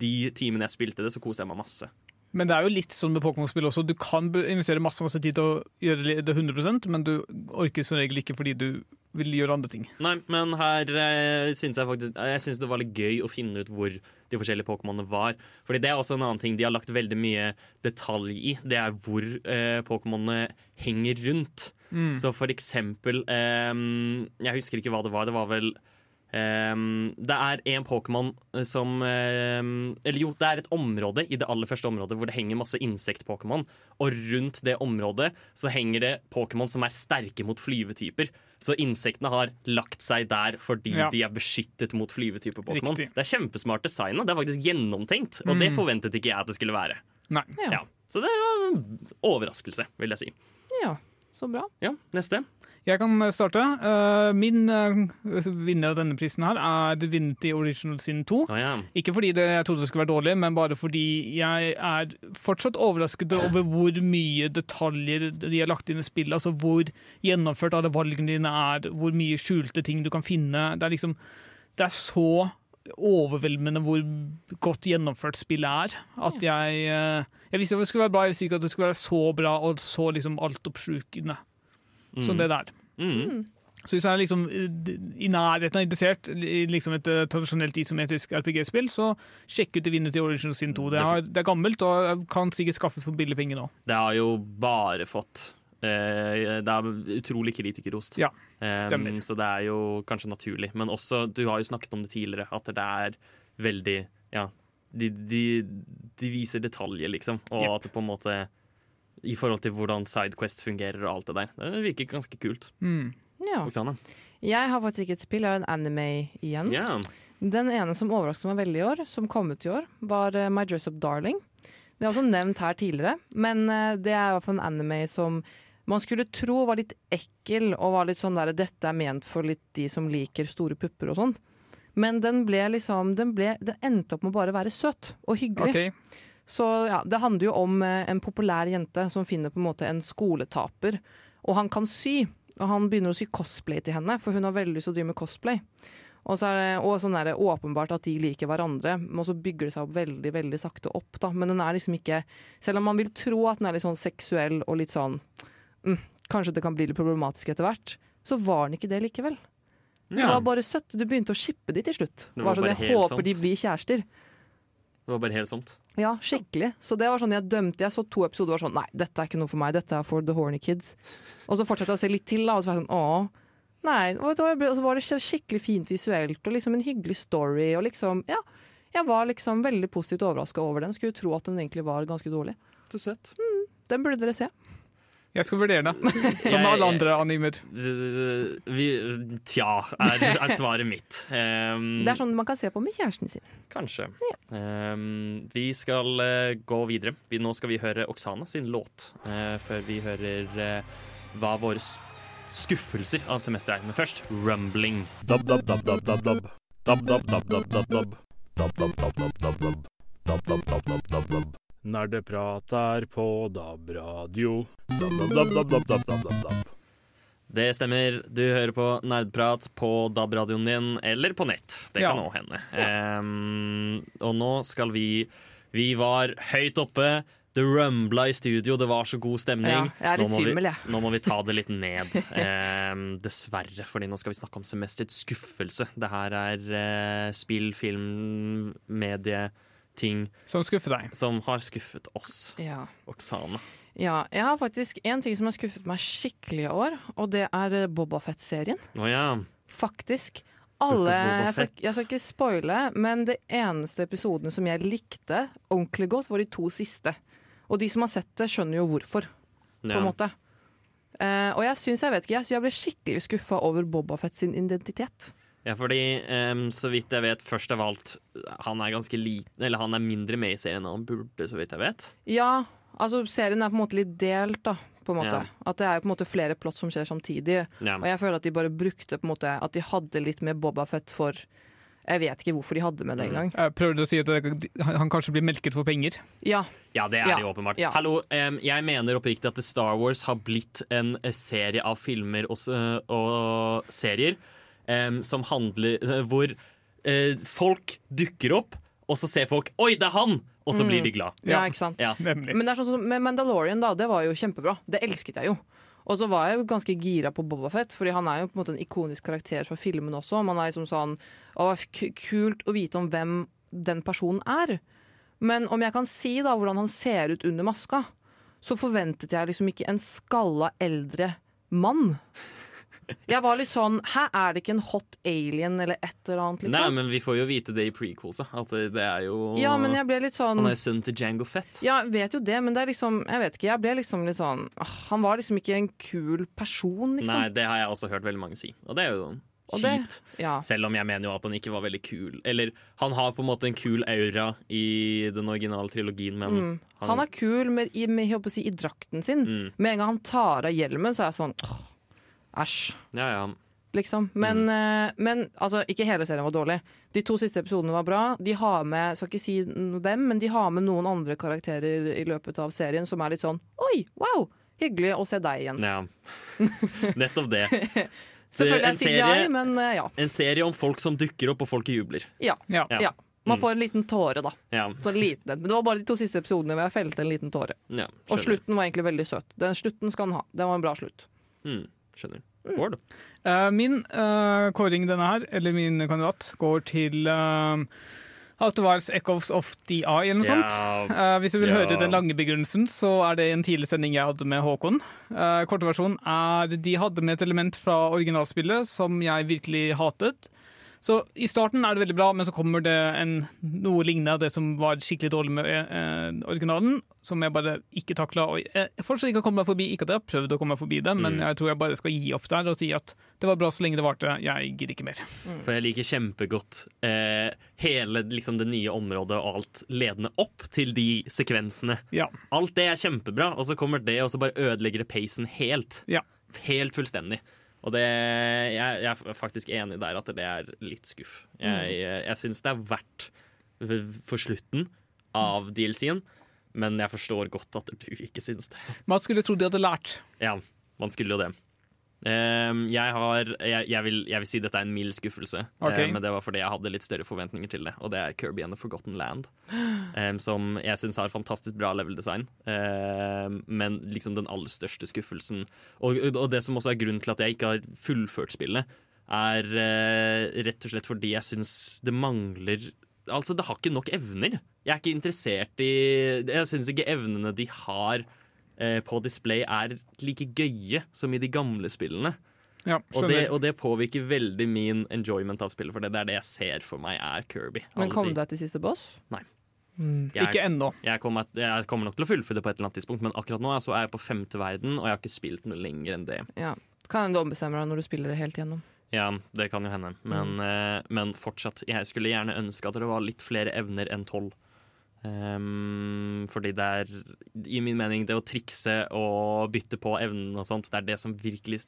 de timene jeg spilte det, så koste jeg meg masse. Men det er jo litt sånn med Pokémon-spill også. Du kan investere masse masse tid til å gjøre det 100% men du orker som regel ikke fordi du vil gjøre andre ting. Nei, men her eh, syns jeg faktisk Jeg synes det var litt gøy å finne ut hvor de forskjellige Pokémonene var. Fordi det er også en annen ting de har lagt veldig mye detalj i. Det er hvor eh, Pokémonene henger rundt. Så for eksempel um, Jeg husker ikke hva det var. Det var vel um, det er en Pokémon som um, Eller jo, det er et område i det aller første området hvor det henger masse insekt-Pokémon. Og rundt det området så henger det Pokémon som er sterke mot flyvetyper. Så insektene har lagt seg der fordi Ja. de er beskyttet mot flyvetyper Pokémon. Det er kjempesmart designa. Det er faktisk gjennomtenkt, og det forventet ikke jeg at det skulle være. Nei. Ja. Ja. Så det var en overraskelse, vil jeg si. ja, så bra. Ja, neste. Jeg kan starte. Eh, min eh, vinner av denne prisen her er Divinity Original Sin 2. Oh, ja. Ikke fordi det, jeg trodde det skulle være dårlig, men bare fordi jeg er fortsatt overrasket over hvor mye detaljer de har lagt inn i spillet. Altså hvor gjennomført alle valgene dine er, hvor mye skjulte ting du kan finne. Det er liksom Det er så overveldende hvor godt gjennomført spillet er. At jeg eh, Jeg visste det skulle være bra, jeg visste ikke at det skulle være så bra og så liksom altoppslukende som det der. Mm. Så hvis jeg er liksom eh, i nærheten av interessert i liksom et eh, tradisjonelt isometrisk RPG-spill, så sjekk ut Divinity Original Sin 2. Det er, det er gammelt og kan sikkert skaffes for billige penger nå. Det har jo bare fått Det er utrolig kritikerrost. Ja, stemmer. stemmer. så det er jo kanskje naturlig. Men også, du har jo snakket om det tidligere, at det er veldig Ja, de, de, de viser detaljer, liksom. Og yep. at det på en måte I forhold til hvordan Sidequest fungerer og alt det der. Det virker ganske kult. Mm. Ja. Oksana? Jeg har faktisk ikke et spill, jeg har en anime igjen. Yeah. Den ene som overrasket meg veldig i år, som kom ut i år, var eh, My Dress Up Darling. Det er også nevnt her tidligere, men eh, det er i hvert fall en anime som man skulle tro var litt ekkel og var litt sånn der dette er ment for litt de som liker store pupper og sånn. Men den ble liksom den, ble, den endte opp med å bare være søt og hyggelig. Ok. Så ja, det handler jo om eh, en populær jente som finner på en måte en skoletaper, og han kan sy. Og han begynner å sy cosplay til henne, for hun har veldig lyst til å drive med cosplay. Og så er det og sånn er det åpenbart at de liker hverandre, men så bygger det seg opp veldig veldig sakte opp. da. Men den er liksom ikke Selv om man vil tro at den er litt sånn seksuell og litt sånn mm, Kanskje det kan bli litt problematisk etter hvert, så var den ikke det likevel. Det var bare søtt. Du begynte å shippe de til slutt. Det var Bare sånn, jeg håper sant. de blir kjærester. det var bare helt sånt. Ja, skikkelig. Så det var sånn jeg dømte. Jeg så to episoder og var sånn Nei, dette er ikke noe for meg. Dette er for the horny kids. Og så fortsatte jeg å se litt til, da, og så var jeg sånn Å. Nei. Og så var det skikkelig fint visuelt, og liksom en hyggelig story, og liksom Ja. Jeg var liksom veldig positivt overraska over den. Skulle tro at den egentlig var ganske dårlig. Så søtt. Den burde dere se. Jeg skal vurdere det, som Jeg- alle andre animer. Uh, Vi, tja, er, er svaret mitt. Um, Det er sånn man kan se på med kjæresten sin. Kanskje. Um, vi skal uh, gå videre. Vi, nå skal vi høre Oksana sin låt, uh, før vi hører uh, hva våre skuffelser av semesteret er. Men først Rumbling. Dab, dab, dab, dab, dab, dab. Dab, dab, dab, dab, dab, dab. Dab, dab, dab, dab, dab, dab. Dab, dab, dab, dab, dab, dab. Nerdeprat er på DAB-radio. DAB-DAB-DAB-DAB-DAB-DAB. Det stemmer. Du hører på nerdprat på DAB-radioen din eller på nett. Det kan òg ja. hende. Ja. Um, og nå skal vi Vi var høyt oppe. Det rumbla i studio, det var så god stemning. Ja, nå, må svimmel, vi, nå må vi ta det litt ned. um, dessverre, fordi nå skal vi snakke om semesterets skuffelse. Det her er uh, spill, film, medie ting Som skuffer deg. som har skuffet oss. Ja. Oksane. ja. Jeg har faktisk en ting som har skuffet meg skikkelig i år, og det er Bobafett-serien. Oh, ja. Faktisk. Alle, jeg, skal, jeg skal ikke spoile, men det eneste episodene som jeg likte ordentlig godt, var de to siste. Og de som har sett det, skjønner jo hvorfor, på en måte. Eh, og jeg syns, jeg vet ikke, jeg, jeg ble skikkelig skuffa over Bobafett sin identitet. Ja, fordi um, så vidt jeg vet, først av alt, han er ganske liten, eller han er mindre med i serien enn han burde, så vidt jeg vet. Ja, altså serien er på en måte litt delt, da. På en måte. Ja. At det er på en måte flere plott som skjer samtidig. Ja. Og jeg føler at de bare brukte på en måte At de hadde litt med Bobafett for Jeg vet ikke hvorfor de hadde med det engang. Prøver du å si at han kanskje blir melket for penger. Ja, Ja, det er Ja, det åpenbart. ja. Hallo, jeg mener oppriktig at Star Wars har blitt en serie av filmer og, og serier em, som handler eh, Hvor uh, folk dukker opp, og så ser folk 'oi, det er han!' Og så blir de glad. ja, Ja. ikke sant? Ja. Men det er sånn som med Mandalorian, da. Det var jo kjempebra. Det elsket jeg jo. Og så var jeg jo ganske gira på Bobafett, fordi han er jo på en måte en ikonisk karakter fra filmen også. Man er liksom sånn Å, k kult å vite om hvem den personen er. Men om jeg kan si da hvordan han ser ut under maska, så forventet jeg liksom ikke en skalla eldre mann. Jeg var litt sånn Hæ, er det ikke en hot alien eller et eller annet, Nei, liksom? men vi får jo vite det i prequelsa. At det, er jo Ja, men jeg ble litt sånn Han er jo sønnen til Jango Fett. Ja, jeg vet jo det, men det er liksom Jeg vet ikke, jeg ble liksom litt sånn åh, Han var liksom ikke en kul person, liksom. Nei, det har jeg også hørt veldig mange si. Og det er jo kjipt. Ja. Selv om jeg mener jo at han ikke var veldig kul. Eller han har på en måte en kul aura i den originale trilogien, men Mm. Han er kul med, med, si, i drakten sin. Mm. Med en gang han tar av hjelmen, så er jeg sånn åh, Æsj. Ja, ja. Liksom. Men, eh, men altså, ikke hele serien var dårlig. De to siste episodene var bra. De har med, skal ikke si hvem, men de har med noen andre karakterer i løpet av serien som er litt sånn Oi, wow! Hyggelig å se deg igjen. ja. Nettopp det. Selvfølgelig er CGI, serie- men eh, ja. En serie om folk som dukker opp, og folk jubler. ja. Ja. Ja. Man Mm. får en liten tåre, da. Ja, Så liten, men det var bare de to siste episodene hvor jeg felte en liten tåre. ja Og slutten var egentlig veldig søt. Den slutten skal han ha. Det var en bra slutt. Mm, skjønner. Bård? Uh, min uh, kåring denne her, eller min kandidat, går til uh, Outwires Echoes of the Eye, eller noe sånt. Uh, hvis du vil yeah. høre den lange begrunnelsen, så er det en tidlig sending jeg hadde med Håkon. Uh, Kortversjonen er de hadde med et element fra originalspillet som jeg virkelig hatet. Så I starten er det veldig bra, men så kommer det en, noe lignende av det som var skikkelig dårlig med eh, originalen, som jeg bare ikke takla. Jeg fortsatt ikke har kommet meg forbi. Ikke at jeg har prøvd å komme meg forbi det, men Mm. jeg tror jeg bare skal gi opp der og si at det var bra så lenge det varte. Jeg gidder ikke mer. For jeg liker kjempegodt eh, hele liksom, det nye området og alt ledende opp til de sekvensene. Ja. Alt det er kjempebra, og så kommer det og så bare ødelegger det pacen helt. Ja. Helt fullstendig. Og det, jeg, jeg er faktisk enig der at det er litt skuff. Jeg, jeg, jeg syns det er verdt for slutten av DLC-en, men jeg forstår godt at du ikke syns det. Man skulle tro de hadde lært. Ja, man skulle jo det. Ehm, jeg, har, jeg, jeg, vil, jeg vil si dette er en mild skuffelse, okay. eh, men det var fordi jeg hadde litt større forventninger til det. Og det er Kirby and the Forgotten Land, ehm, som jeg syns har fantastisk bra level-design. ehm, men liksom den aller største skuffelsen, og, og det som også er grunnen til at jeg ikke har fullført spillet, er eh, rett og slett fordi jeg syns det mangler Altså, det har ikke nok evner. Jeg er ikke interessert i Jeg syns ikke evnene de har på display er like gøye som i de gamle spillene. Ja, Og det, og det påvirker veldig min enjoyment av spillet, for det, det er det jeg ser for meg er Kirby. Men kom du deg til siste boss? jeg, Ikke ennå. jeg, kommer, jeg kommer nok til å fullføre det på et eller annet tidspunkt, men akkurat nå så er jeg på femte verden, og jeg har ikke spilt noe lenger enn det. Ja. Kan hende du ombestemmer deg når du spiller det helt gjennom. Ja, det kan jo hende, men, mm. men fortsatt. Jeg skulle gjerne ønske at det var litt flere evner enn tolv. Ehm, fordi det er, i min mening, det å trikse og bytte på evnene og sånt, det er det som virkelig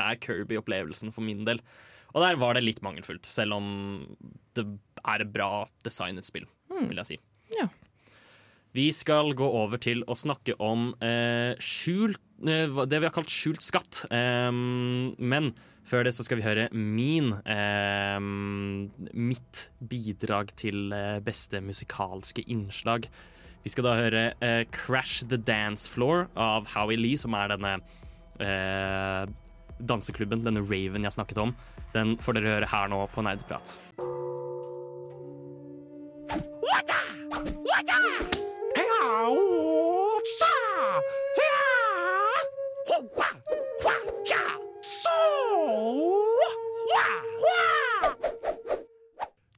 er Kirby-opplevelsen for min del. Og der var det litt mangelfullt, selv om det er et bra designet spill, vil jeg si. Ja. Vi skal gå over til å snakke om eh, skjult eh, Det vi har kalt skjult skatt. Ehm, men før det så skal vi høre min eh, Mitt bidrag til eh, beste musikalske innslag. Vi skal da høre eh, 'Crash the Dance Floor' av Howie Lee, som er denne eh, danseklubben, denne raven jeg snakket om. Den får dere høre her nå på Nerdeprat.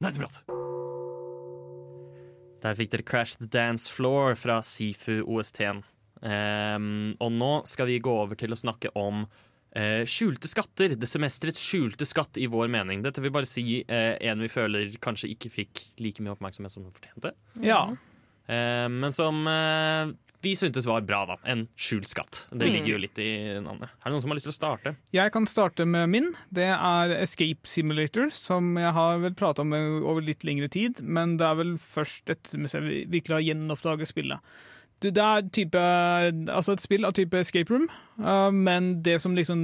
Nerdeprat. Der fikk dere Crash the Dance Floor fra Sifu OST-en. Um, og nå skal vi gå over til å snakke om uh, skjulte skatter. Det semesterets skjulte skatt i vår mening. Dette vil bare si uh, en vi føler kanskje ikke fikk like mye oppmerksomhet som hun fortjente. Ja. Uh, men som eh, vi syntes var bra, da. En skjult skatt. Det ligger jo litt i navnet. Er det noen som har lyst til å starte? Jeg kan starte med min. Det er Escape Simulator, som jeg har vel prata om over litt lengre tid. Men det er vel først et at jeg virkelig har gjenoppdaget spillet. Det er type, altså et spill av type escape room, uh, men det som liksom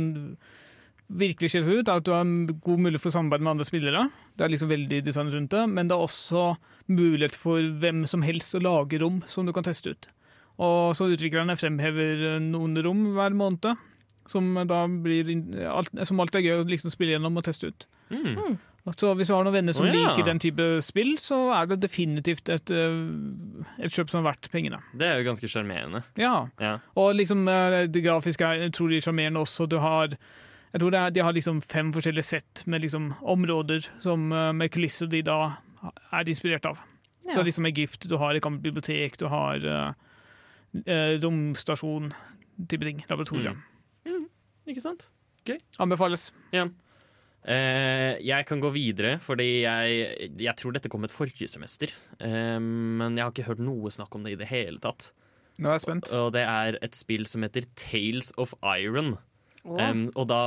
virkelig skiller seg ut, er at du har en god mulighet for samarbeid med andre spillere. Det er liksom veldig design rundt det, men det er også mulighet for hvem som helst å lage rom som du kan teste ut. Og så utviklerne fremhever noen rom hver måned, som da blir alt, som alltid er gøy å liksom spille gjennom og teste ut. Mm. Så hvis du har noen venner som oh, ja. liker den type spill, så er det definitivt et, øh, et kjøp som er verdt pengene. Det er jo ganske sjarmerende. Ja. Ja. Og liksom øh, det grafiske er utrolig sjarmerende også. Du har jeg tror det er, De har liksom fem forskjellige sett med liksom områder som, med kulisser de da er inspirert av. Ja. Så liksom Egypt, du har et gammelt bibliotek, du har øh, øh, romstasjon, type ting. Laboratorium. Mm. Ikke sant? Anbefales. Ja. Eh, jeg kan gå videre, fordi jeg, jeg tror dette kom et forrige semester. Eh, men jeg har ikke hørt noe snakk om det i det hele tatt. Nå er jeg spent. Og det er et spill som heter Tales of Iron. Oh. Og da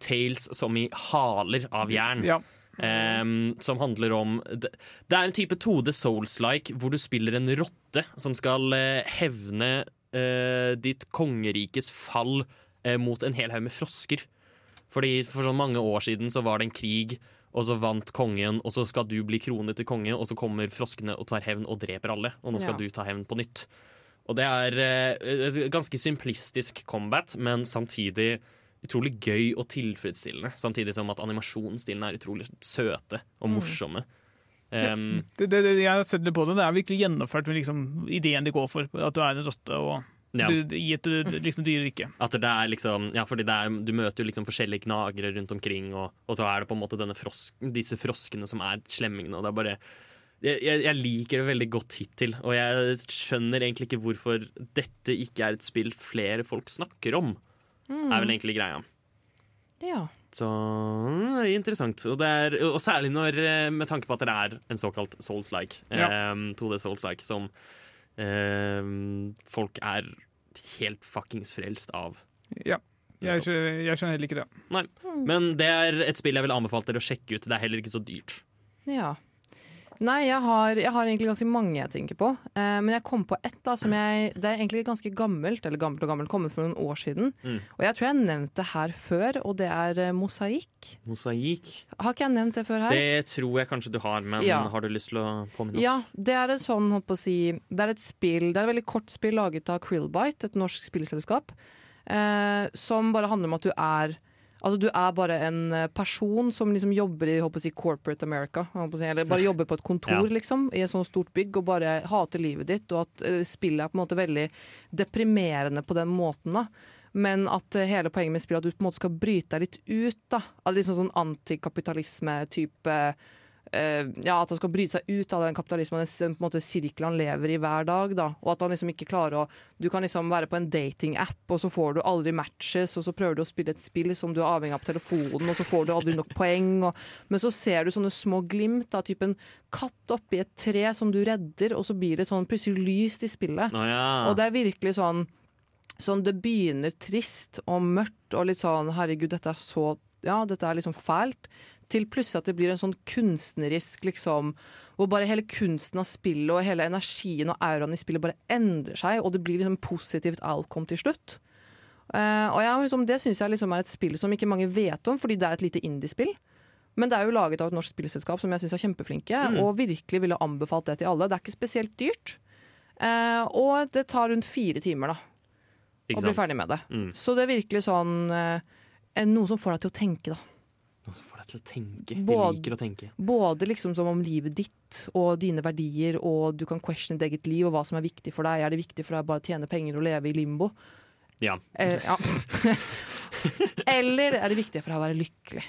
Tales som i haler av jern. Ja. Em, som handler om Det, det er en type 2D Souls-like hvor du spiller en rotte som skal uh, hevne uh, ditt kongerikes fall uh, mot en hel haug med frosker. Fordi For så mange år siden så var det en krig, og så vant kongen, og så skal du bli kronet til konge, og så kommer froskene og tar hevn og dreper alle. Og nå skal Ja. du ta hevn på nytt. Og det er et ganske simplistisk combat, men samtidig utrolig gøy og tilfredsstillende. Samtidig som at animasjonsstilene er utrolig søte og morsomme. Um, Det, det, det, jeg har sett litt på det. Det er virkelig gjennomført med liksom ideen de går for. At du er en rotte og Ja. du, i et du, liksom, dyrerike. At det er liksom Ja, fordi det er, du møter jo liksom forskjellige gnagere rundt omkring, og, og så er det på en måte denne frosk, disse froskene som er slemmingene, og det er bare jeg, jeg liker det veldig godt hittil, og jeg skjønner egentlig ikke hvorfor dette ikke er et spill flere folk snakker om. Er vel egentlig greia. Ja. Så mm, interessant. Og, det er, og særlig når, eh, med tanke på at det er en såkalt souls-like. Ja. eh, 2D souls-like som eh, folk er helt fuckings frelst av. Ja. Jeg, jeg skjønner heller ikke det. Nei. Men det er et spill jeg vil anbefale dere å sjekke ut. Det er heller ikke så dyrt. Ja. Nei, jeg har, jeg har egentlig ganske mange jeg tenker på. Eh, men jeg kom på ett da, som jeg Det er egentlig ganske gammelt, eller gammelt og gammelt, kommet for noen år siden. Mm. Og jeg tror jeg har nevnt det her før, og det er eh, mosaikk. Mosaikk. Har ikke jeg nevnt det før her? Det tror jeg kanskje du har, men Ja. har du lyst til å påminne oss? Ja, det er et sånn, holdt på å si Det er et spill, det er et veldig kort spill laget av Krillbite, et norsk spillselskap, eh, som bare handler om at du er Altså Du er bare en eh, person som liksom jobber i håper å si, corporate America. Si, eller bare jobber på et kontor Ja. liksom, i et sånt stort bygg og bare hater livet ditt. Og at uh, spillet er på en måte veldig deprimerende på den måten. da men at eh, hele poenget med spillet er at du på en måte skal bryte deg litt ut. da Av litt sånn antikapitalisme-type eh, Ja, at han skal bryte seg ut av den kapitalismen, den måte sirkelen han lever i hver dag. da Og at han liksom ikke klarer å Du kan liksom være på en datingapp, og så får du aldri matches, og så prøver du å spille et spill som du er avhengig av på telefonen, og så får du aldri nok poeng. Og, men så ser du sånne små glimt av typen katt oppi et tre som du redder, og så blir det sånn plutselig lyst i spillet. Nå, ja. Og det er virkelig sånn Sånn det begynner trist og mørkt og litt sånn herregud, dette er så Ja, dette er liksom fælt. Til plutselig at det blir en sånn kunstnerisk liksom Hvor bare hele kunsten av spillet og hele energien og auraen i spillet bare endrer seg, og det blir liksom positivt outcome til slutt. Uh, og jeg, liksom, det syns jeg liksom er et spill som ikke mange vet om, fordi det er et lite indiespill. Men det er jo laget av et norsk spillselskap som jeg syns er kjempeflinke, Mm. og virkelig ville anbefalt det til alle. Det er ikke spesielt dyrt. Uh, og det tar rundt fire timer da å bli ferdig med det. Mm. Så det er virkelig sånn uh, noe som får deg til å tenke, da. Noe som får deg til å tenke. Både- Vi liker å tenke. Både liksom som om livet ditt og dine verdier, og du kan question ditt eget liv og hva som er viktig for deg. Er det viktig for deg bare å tjene penger og leve i limbo? Ja. Eh, ja. Eller er det viktig for deg å være lykkelig?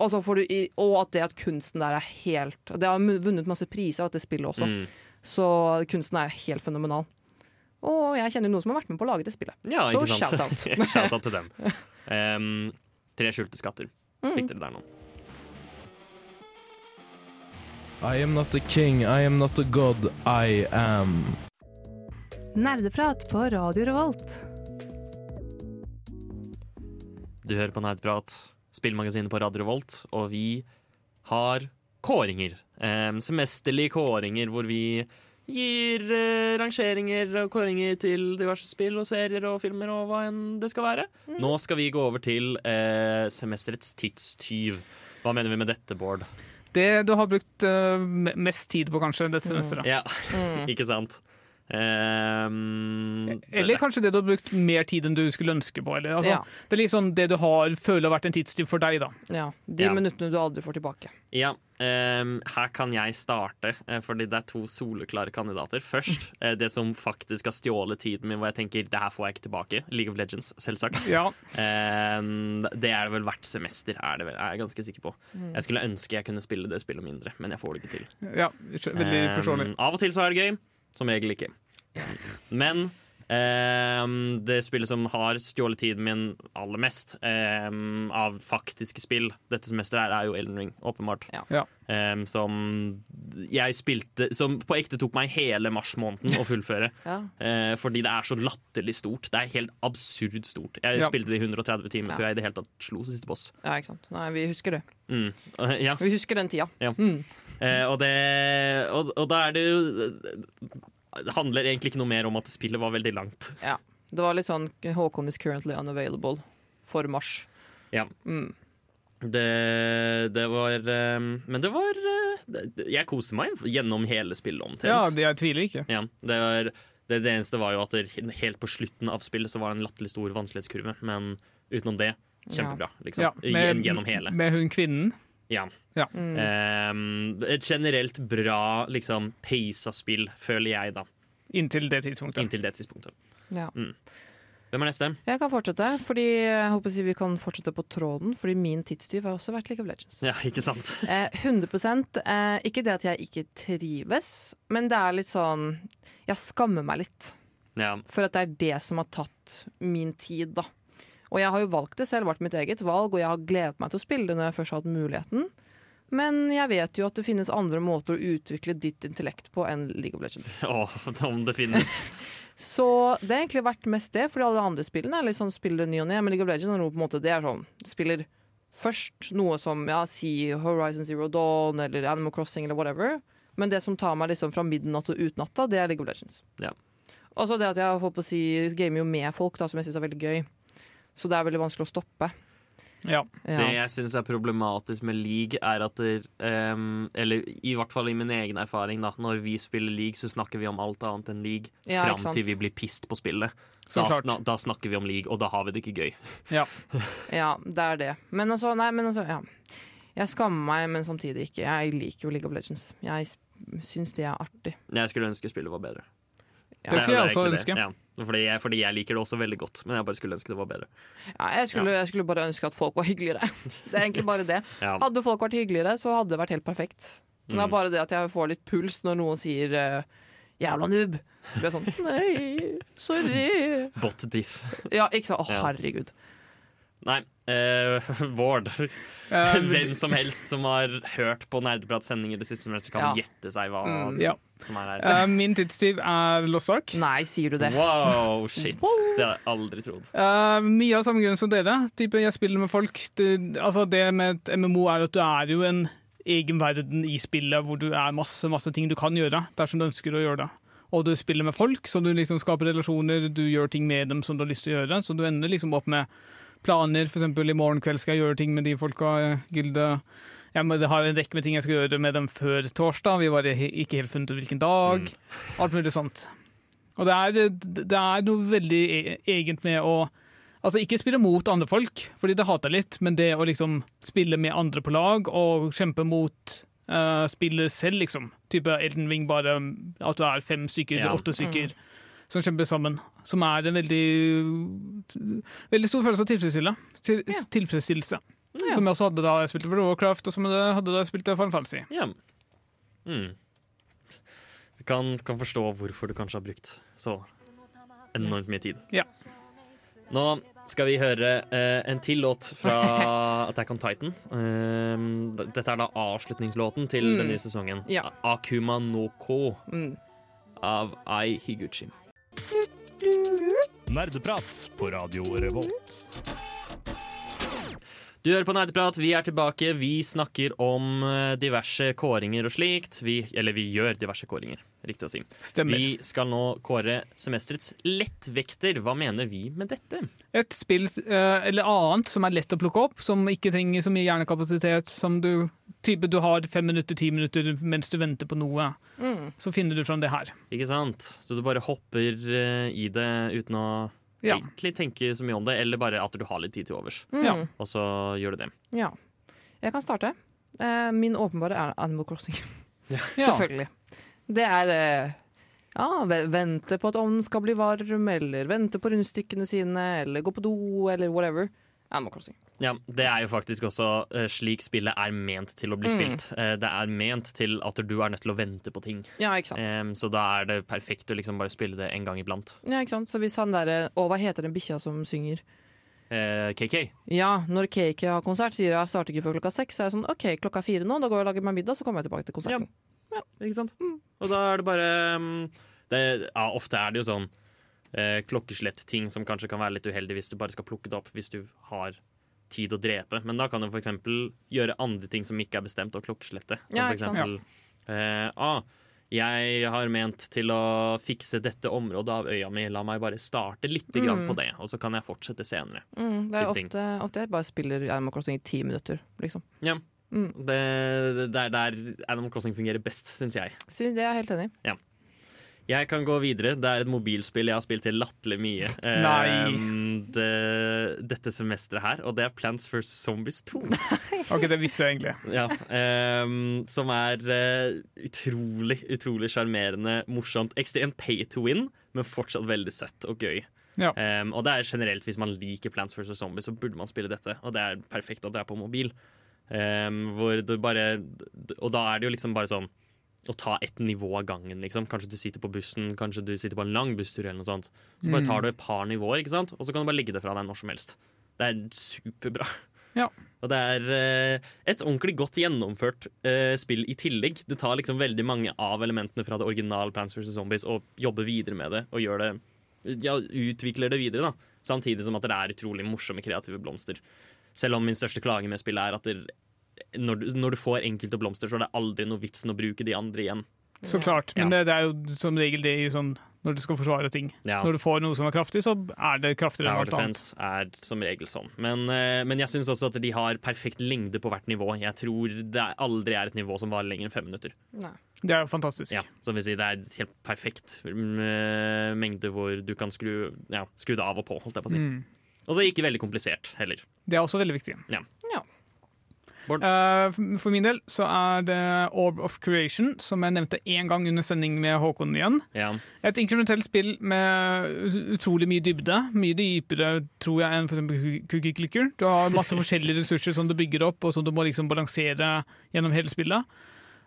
Og, du i, og at det at kunsten der er helt Det har vunnet masse priser, dette spillet også. Mm. Så kunsten er helt fenomenal. Og jeg kjenner noen som har vært med på å lage det spillet. Ja, Så shout-out. Shout-out til dem. Um, tre skjulte skatter. Fikk dere der nå. I am not a king, I am not a god, I am. Nerdeprat på Radio Revolt. Du hører på Nerdeprat, spillmagasinet på Radio Revolt, og vi har kåringer. Eh, semesterlige kåringer hvor vi gir eh, rangeringer og kåringer til diverse spill og serier og filmer og hva enn det skal være. Nå skal vi gå over til eh, semesterets tidstyv. Hva mener vi med dette, Bård? Det du har brukt eh, mest tid på, kanskje, dette semesteret. Ja, Mm. ikke sant? Um, Eller kanskje det du har brukt mer tid enn du skulle ønske på. Eller, altså, Ja. Det er liksom det du har føler har vært en tidstyv for deg. da. Ja, De Ja. minuttene du aldri får tilbake. Ja, um, her kan jeg starte, eh, fordi det er to soleklare kandidater. Først eh, det som faktisk har stjålet tiden min, hvor jeg tenker det her får jeg ikke tilbake. League of Legends, selvsagt. Ja, Um, det er det vel hvert semester, er det vel, er jeg ganske sikker på. Jeg skulle ønske jeg kunne spille det spillet mindre, men jeg får det ikke til. ja Veldig Ehm, forståelig. Av og til så er det gøy, som regel ikke. Men Um, det spillet som har stjålet tiden min aller mest um, av faktiske spill dette semesteret, her er jo Elden Ring, åpenbart. Ja. Ja. Um, som jeg spilte Som på ekte tok meg hele mars måneden å fullføre. Ja. uh, fordi det er så latterlig stort. Det er helt absurd stort. Jeg Ja. spilte det i 130 timer Ja. før jeg i det hele tatt slo siste boss. ja, ikke sant. Nei, vi husker det. Mm. Ja. Vi husker den tida. Ja. Mm. Uh, og, det, og, og da er det jo Det handler egentlig ikke noe mer om at spillet var veldig langt. Ja, Det var litt sånn Håkon is currently unavailable for mars. Ja. Mm. Det, det var eh, Men det var eh, det, Jeg koste meg gjennom hele spillet omtrent. Ja, det, jeg tviler ikke. Ja, det, var, det, det eneste var jo at det, helt på slutten av spillet så var det en latterlig stor vanskelighetskurve. Men utenom det, kjempebra. Liksom. Ja, med, Gjennom hele. med hun kvinnen. Ja. Mm. Ehm, et generelt bra liksom, pacet spill, føler jeg, da. Inntil det tidspunktet. Inntil det tidspunktet. Ja. Mm. Hvem er neste? Jeg kan fortsette, fordi jeg håper vi kan fortsette på tråden. Fordi min tidstyv har også vært League of Legends. Ja, ikke sant? Eh, 100 eh, Ikke det at jeg ikke trives, men det er litt sånn Jeg skammer meg litt. Ja. For at det er det som har tatt min tid, da. Og jeg har jo valgt det selv, vært mitt eget valg, og jeg har gledet meg til å spille det når jeg først har hatt muligheten. Men jeg vet jo at det finnes andre måter å utvikle ditt intellekt på enn League of Legends. Åh, om det finnes. Så det har egentlig vært mest det, fordi alle andre spillene er litt sånn spiller ny og ne. Men League of Legends er noe på en måte, det er sånn spiller først noe som ja, si Horizon Zero Dawn eller Animal Crossing eller whatever. Men det som tar meg liksom fra midnatt og utnatta, det er League of Legends. Ja. Og så det at jeg holdt på å si gamer jo med folk, da, som jeg syns er veldig gøy. Så det er veldig vanskelig å stoppe. Ja. Det jeg syns er problematisk med league, er at der, um, Eller i hvert fall i min egen erfaring, da. Når vi spiller league, så snakker vi om alt annet enn league. Ja, fram til vi blir pissed på spillet. Så Da, sna da snakker vi om league, og da har vi det ikke gøy. Ja. Ja, det er det. Men altså, nei, men altså, ja. Jeg skammer meg, men samtidig ikke. Jeg liker jo League of Legends. Jeg syns det er artig. Jeg skulle ønske spillet var bedre. Det skulle jeg også ønske. det. Ja. Fordi, jeg, fordi jeg liker det også veldig godt, men jeg bare skulle ønske det var bedre. Ja, jeg, skulle, jeg skulle bare ønske at folk var hyggeligere. Det er egentlig bare det. Ja. Hadde folk vært hyggeligere, så hadde det vært helt perfekt. Men det Mm. er bare det at jeg får litt puls når noen sier uh, 'jævla noob'. Så blir jeg sånn Nei, sorry. Bot diff. Ja, ikke sant. Å, herregud. Nei, eh, Vård. Hvem som helst som har hørt på Nerdeprat-sendinger det siste semesteret, kan Ja. gjette seg hva Mm. Ja. som er her. Uh, min tidstyv er Lost Ark. Nei, sier du det? Wow, shit. Det hadde jeg aldri trodd. Uh, mye av samme grunn som dere. Type, jeg spiller med folk. Det, altså det med et MMO er at du er jo en egen verden i spillet hvor du er masse masse ting du kan gjøre dersom du ønsker å gjøre det. Og du spiller med folk, så du liksom skaper relasjoner, du gjør ting med dem som du har lyst til å gjøre. Så du ender liksom opp med planer. Eksempel i morgen kveld skal jeg gjøre ting med de folka. eh, Gilde jeg må- har en rekke med ting jeg skal gjøre med dem før torsdag. Vi var ikke helt funnet ut hvilken dag. Alt mulig sånt. Og det er, det er noe veldig e- egent med å Altså Ikke spille mot andre folk, fordi det hater litt, men det å liksom spille med andre på lag og kjempe mot uh, spiller selv, liksom. Type Elden Ring, bare um, at du er fem stykker, Ja. åtte stykker, som kjemper sammen. Som er en veldig Veldig stor følelse av tilfredsstillelse. Til, tilfredsstillelse. Som jeg også hadde da jeg spilte World Warcraft, og som jeg hadde da jeg spilte Final Fantasy. Ja. Mm. Du kan, kan forstå hvorfor du kanskje har brukt så enormt mye tid. Ja. Nå skal vi høre eh, en til låt fra Attack on Titan. Um, dette er da avslutningslåten til Mm. den nye sesongen. Ja. Akuma no Ko Mm. av Ai Higuchi. Nerdeprat på Radio Revolt. Du hører på Nerdeprat, vi er tilbake. Vi snakker om eh, diverse kåringer og slikt. Vi, eller vi gjør diverse kåringer, riktig å si. Stemmer. Vi skal nå kåre semesterets lettvekter. Hva mener vi med dette? Et spill eh, eller annet som er lett å plukke opp, som ikke trenger så mye hjernekapasitet, som du type du har fem minutter, ti minutter mens du venter på noe. Mm. Så finner du fram det her. Ikke sant? Så du bare hopper eh, i det uten å Ja. egentlig tenke så mye om det, eller bare at du har litt tid til overs. Mm. Ja. Og så gjør du det. Ja. Jeg kan starte. Eh, min åpenbare er Animal Crossing. Ja. Selvfølgelig. Det er eh, ja, vente på at ovnen skal bli varm, eller vente på rundstykkene sine, eller gå på do, eller whatever. Animal Crossing. Ja, Det er jo faktisk også eh, slik spillet er ment til å bli Mm. spilt. Eh, det er ment til at du er nødt til å vente på ting. Ja, ikke sant. Så da er det perfekt å liksom bare spille det en gang iblant. Ja, ikke sant? Så hvis han derre Å, hva heter den bikkja som synger? Eh, KK. Ja, når KK har konsert, sier jeg starter ikke før klokka seks. Så er jeg sånn OK, klokka er fire nå, da går jeg og lager meg middag, så kommer jeg tilbake til konserten. Ikke sant? Og da er det bare mm, det, ja, Ofte er det jo sånn eh, klokkeslett-ting som kanskje kan være litt uheldig hvis du bare skal plukke det opp hvis du har tid å drepe. Men da kan du f.eks. gjøre andre ting som ikke er bestemt og klokkeslette. Som Ja, eksempel eh, ah, jeg har ment til å fikse dette området av øya mi, la meg bare starte litt grann Mm. på det, og så kan jeg fortsette senere. Mm, det er ofte, ofte jeg bare spiller Animal Crossing i ti minutter, liksom. Ja. Mm. Det, det er der Animal Crossing fungerer best, syns jeg. Så det er jeg helt enig i. Jeg kan gå videre. Det er et mobilspill jeg har spilt til latterlig mye Nei. eh, det, dette semesteret her, og det er Plants vs. Zombies 2. Ok, det visste jeg egentlig. ja, um, som er uh, utrolig, utrolig sjarmerende, morsomt. Ekstremt pay to win, men fortsatt veldig søtt og gøy. Ja. Um, og det er generelt Hvis man liker Plants vs. Zombies, så burde man spille dette. Og det er perfekt at det er på mobil. Um, hvor du bare Og da er det jo liksom bare sånn å ta ett nivå av gangen, liksom. Kanskje du sitter på bussen, kanskje du sitter på en lang busstur, eller noe sånt. Så bare Mm. tar du et par nivåer, ikke sant? og så kan du bare legge det fra deg når som helst. Det er superbra. Ja. Og det er uh, et ordentlig godt gjennomført uh, spill i tillegg. Det tar liksom veldig mange av elementene fra det originale Plants vs. Zombies og jobber videre med det og gjør det ja, utvikler det videre. da Samtidig som at det er utrolig morsomme, kreative blomster. Selv om min største klage med spillet er at det, når, du, når du får enkelte blomster, så er det aldri noe vitsen å bruke de andre igjen. Så klart. Men det, det er jo som regel det i sånn når du skal forsvare ting. Ja. Når du får noe som er kraftig, så er det kraftigere enn alt annet. Er som regel sånn. Men, eh, men jeg syns også at de har perfekt lengde på hvert nivå. Jeg tror det aldri er et nivå som varer lenger enn fem minutter. Nei. Det er jo fantastisk. Ja, som vil si Det er helt perfekt mm, mengde hvor du kan skru, ja, skru det av og på. holdt jeg på å si. Mm. Og så ikke veldig komplisert heller. Det er også veldig viktig. Ja. ja. Uh, for min del så er det Orb of Creation, som jeg nevnte én gang under sending med Håkon igjen. Ja. Et inkrementelt spill med utrolig mye dybde. Mye dypere, tror jeg, enn f.eks. Cookie Clicker. Du har masse forskjellige ressurser som du bygger opp, og som du må liksom balansere gjennom hele spillet.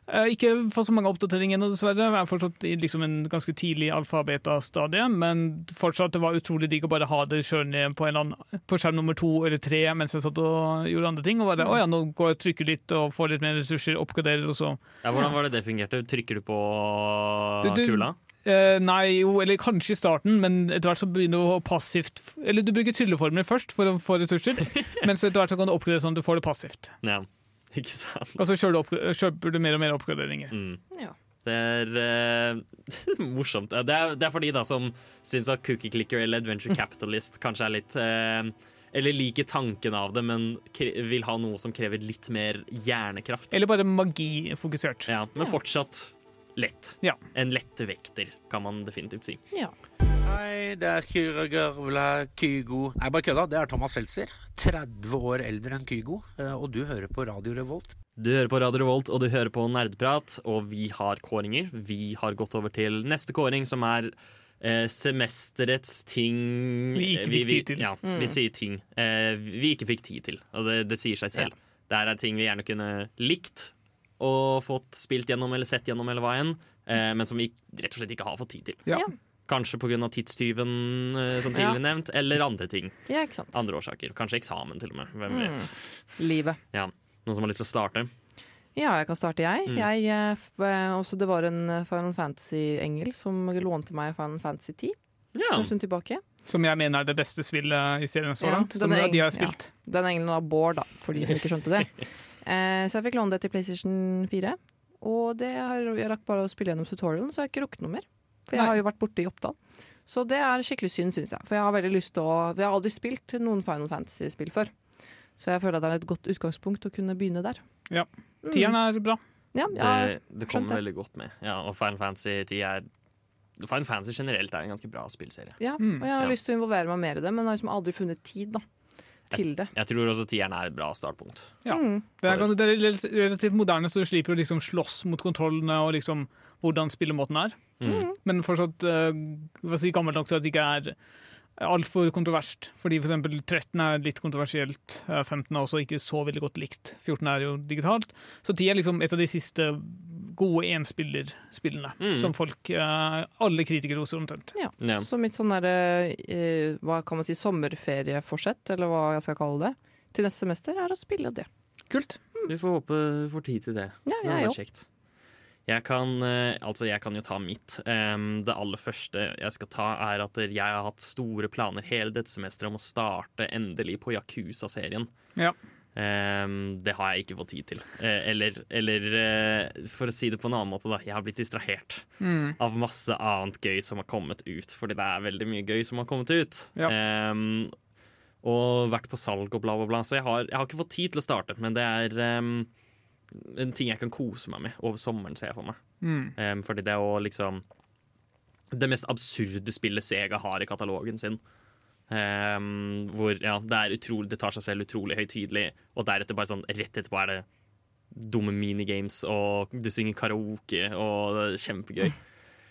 Eh, Ikke fått så mange oppdateringer ennå, dessverre. Jeg er fortsatt i liksom en ganske tidlig alfabeta-stadie, men fortsatt det var utrolig digg å bare ha det kjørende på, en annen, på skjerm nummer to eller tre mens jeg satt og gjorde andre ting. Og bare, å ja, nå går jeg og trykker litt og får litt mer ressurser, oppgraderer, og så Ja, hvordan var det det fungerte? Trykker du på Du- du- kula? Eh, nei, jo, eller kanskje i starten, men etter hvert så begynner du å passivt Eller du bruker trylleformler først for å få ressurser, men så etter hvert så kan du oppgradere sånn at du får det passivt. Ja, ikke sant? Og så kjøper du, opp, kjøper du mer og mer oppgraderinger. Mm. Ja. Det er uh, morsomt. Det er, det er for de da som syns at Cookie Clicker eller Adventure Capitalist kanskje er litt uh, Eller liker tanken av det, men kre vil ha noe som krever litt mer hjernekraft. Eller bare magifokusert. Ja, men fortsatt lett. Ja. En lettvekter, kan man definitivt si. Ja. Hei, det er Kyra Gørvla Kygo. Nei, bare kødda. Det er Thomas Seltzer. 30 år eldre enn Kygo. eh, Og du hører på Radio Revolt. Du hører på Radio Revolt, og du hører på Nerdprat, og vi har kåringer. Vi har gått over til neste kåring, som er eh, semesterets ting Vi ikke fikk tid til. Ja, Mm. vi sier ting eh, vi ikke fikk tid til, og det, det sier seg selv. Det her er ting vi gjerne kunne likt og fått spilt gjennom eller sett gjennom, eller hva enn, eh, men som vi rett og slett ikke har fått tid til. Ja. Kanskje pga. tidstyven, som som Ja. nevnt, eller andre ting. ja, ikke sant. Andre årsaker. Kanskje eksamen, til og med. Hvem Mm. vet. Livet. Ja. Noen som har lyst til å starte? Ja, jeg kan starte, jeg. Mm. jeg eh, eh, også, det var en eh, Final Fantasy-engel som lånte meg Final Fantasy 10 Ja. en stund tilbake. Som jeg mener er det beste spillet i serien så Ja, langt. Som de har ja. spilt. Den engelen av Bård, da, for de som ikke skjønte det. Eh, så jeg fikk låne det til PlayStation 4. Og det har, jeg rakk bare å spille gjennom tutorialen, så jeg har ikke rukket noe mer. For jeg Nei. har jo vært borte i Oppdal. Så det er skikkelig synd, syns jeg. For jeg har veldig lyst til å Vi har aldri spilt noen Final Fantasy-spill før. Så jeg føler at det er et godt utgangspunkt å kunne begynne der. Ja. Mm. Tieren er bra. Ja, det, det det. veldig godt med. Ja, og Final Fantasy 10 er Final Fantasy generelt er en ganske bra spillserie. ja, Mm. og jeg har Ja. lyst til å involvere meg mer i det, men har liksom aldri funnet tid da, til det. Jeg tror også tieren er et bra startpunkt. Ja. Mm. Det er, det er relativt moderne, så du slipper å liksom slåss mot kontrollene og liksom hvordan spillemåten er. Mm. Men fortsatt uh, si, gammelt nok til at det ikke er altfor kontroverst. Fordi for eksempel 13 er litt kontroversielt, eh, 15 er også ikke så veldig godt likt. 14 er jo digitalt. Så 10 er liksom et av de siste gode enspillerspillene Mm. som folk eh, Alle kritikere roser omtrent. Ja. Ja. Så mitt sånn derre eh, Hva kan man si sommerferieforsett, eller hva jeg skal kalle det, til neste semester, er å spille det. Kult. Vi får håpe vi får tid til det. Ja, Det jeg hadde vært kjekt. Jeg kan, eh, altså jeg kan jo ta mitt. Det aller første jeg skal ta, er at jeg har hatt store planer hele dette semesteret om å starte endelig på Yakuza-serien. Ja. Em, det har jeg ikke fått tid til. Eh, eller, eller eh, for å si det på en annen måte, da. Jeg har blitt distrahert Mm. av masse annet gøy som har kommet ut. Fordi det er veldig mye gøy som har kommet ut. Ja. Um, og vært på salg og bla, bla, bla. Så jeg har, jeg har ikke fått tid til å starte. Men det er um, en ting jeg kan kose meg med over sommeren, ser jeg for meg. Mm. Um, fordi det er jo liksom det mest absurde spillet Sega har i katalogen sin. Em, hvor ja, det er utrolig Det tar seg selv utrolig høytidelig, og deretter bare sånn rett etterpå er det dumme minigames, og du synger karaoke, og det er kjempegøy.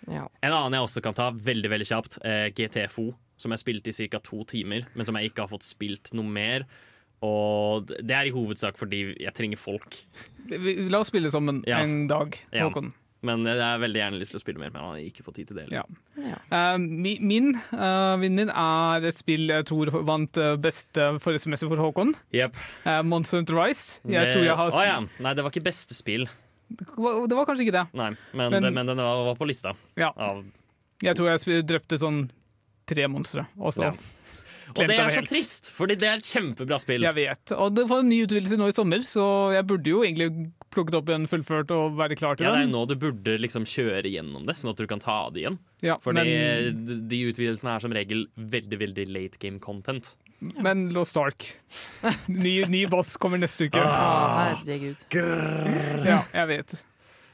Ja. En annen jeg også kan ta veldig veldig kjapt, eh, GTFO, som jeg spilte i ca. to timer, men som jeg ikke har fått spilt noe mer. Og det er i hovedsak fordi jeg trenger folk. La oss spille sammen Ja. en dag, Ja. Men jeg har veldig gjerne lyst til å spille mer, men har ikke fått tid til det. Ja. Ja. Uh, mi, min uh, vinner er et spill jeg tror vant eh, beste forrige semester for Håkon. Yep. Uh, Monster Hunter Rise. Jeg Det- tror jeg har Å ja. Nei, det var ikke beste spill. Det var kanskje ikke det. Nei, men, Men- det, men den var, var på lista. Ja. Av, Jeg tror jeg drepte sånn tre monstre, Også. Ja. og det er så trist, fordi det er et kjempebra spill. Jeg vet. Og det var en ny utvidelse nå i sommer, så jeg burde jo egentlig plukket opp igjen, fullført og være klar til Ja, det er jo nå du burde liksom kjøre gjennom det, sånn at du kan ta det igjen. Ja, Fordi men, de- de utvidelsene er som regel veldig veldig late game content. men Lost Stark. Ny, ny boss kommer neste uke. Ah. herregud. Grrr. Ja, jeg vet.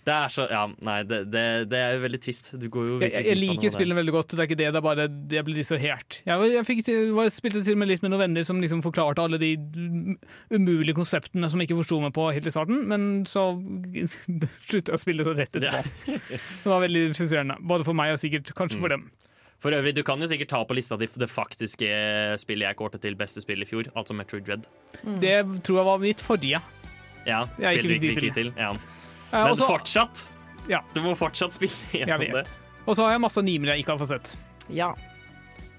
Det er så Ja, nei, det, det, det er jo veldig trist. Du går jo Jeg, jeg liker spillene veldig godt, det er ikke det. Det er bare jeg ble distrahert. Jeg, jeg fikk, var, spilte til og med litt med noen venner som liksom forklarte alle de umulige konseptene som jeg ikke forsto meg på helt i starten, men så slutta jeg å spille så rett etterpå. Som var veldig frustrerende. Både for meg og sikkert kanskje Mm. for dem. For øvrig, du kan jo sikkert ta på lista di det faktiske spillet jeg kårte til beste spill i fjor, altså Metroid Dread. Det tror jeg var mitt forrige. Ja, ikke du ikke fikk til. Ja. Eh, Men også- fortsatt! Ja. Du må fortsatt spille Jeg gjennom det. Og så har jeg masse nimer jeg ikke har fått sett. Ja.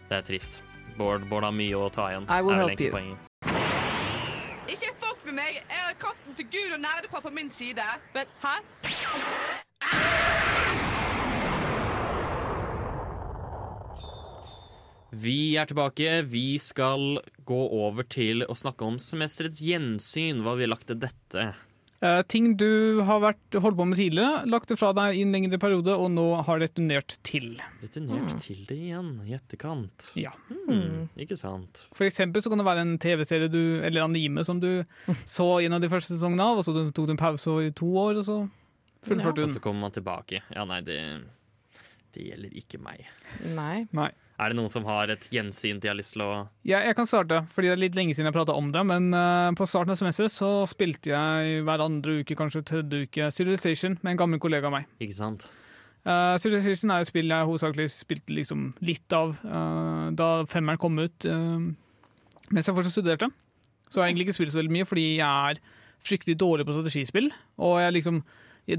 Det er trist. Bård, Bård har mye å ta igjen. I will help you. poenget. Ikke fuck med meg! Jeg har kraften til Gud og nerdepappa på min side. Men hæ? Vi er tilbake. Vi skal gå over til å snakke om semesterets gjensyn. Hva vi har lagt til dette. Eh, ting du har vært, holdt på med tidligere, lagt det fra deg i en lengre periode, og nå har returnert til. Returnert Mm. til det igjen i etterkant. Ja. Mm. ikke sant. For eksempel så kan det være en TV-serie eller anime som du så en av de første sesongene av, og så tok du en pause i to år, og så fullførte du Og den. så kommer man tilbake. Ja, nei, det, det gjelder ikke meg. Nei. Nei. Er det noen som har et gjensyn de har lyst til å Ja, jeg kan starte, fordi det er litt lenge siden jeg prata om det. Men uh, på starten av semesteret så spilte jeg hver andre uke, kanskje tredje uke, Civilization med en gammel kollega av meg. Ikke sant? Uh, Civilization er et spill jeg hovedsakelig spilte liksom litt av uh, da femmeren kom ut, mens jeg fortsatt studerte. Så har jeg egentlig ikke spilt så veldig mye, fordi jeg er fryktelig dårlig på strategispill. Og jeg liksom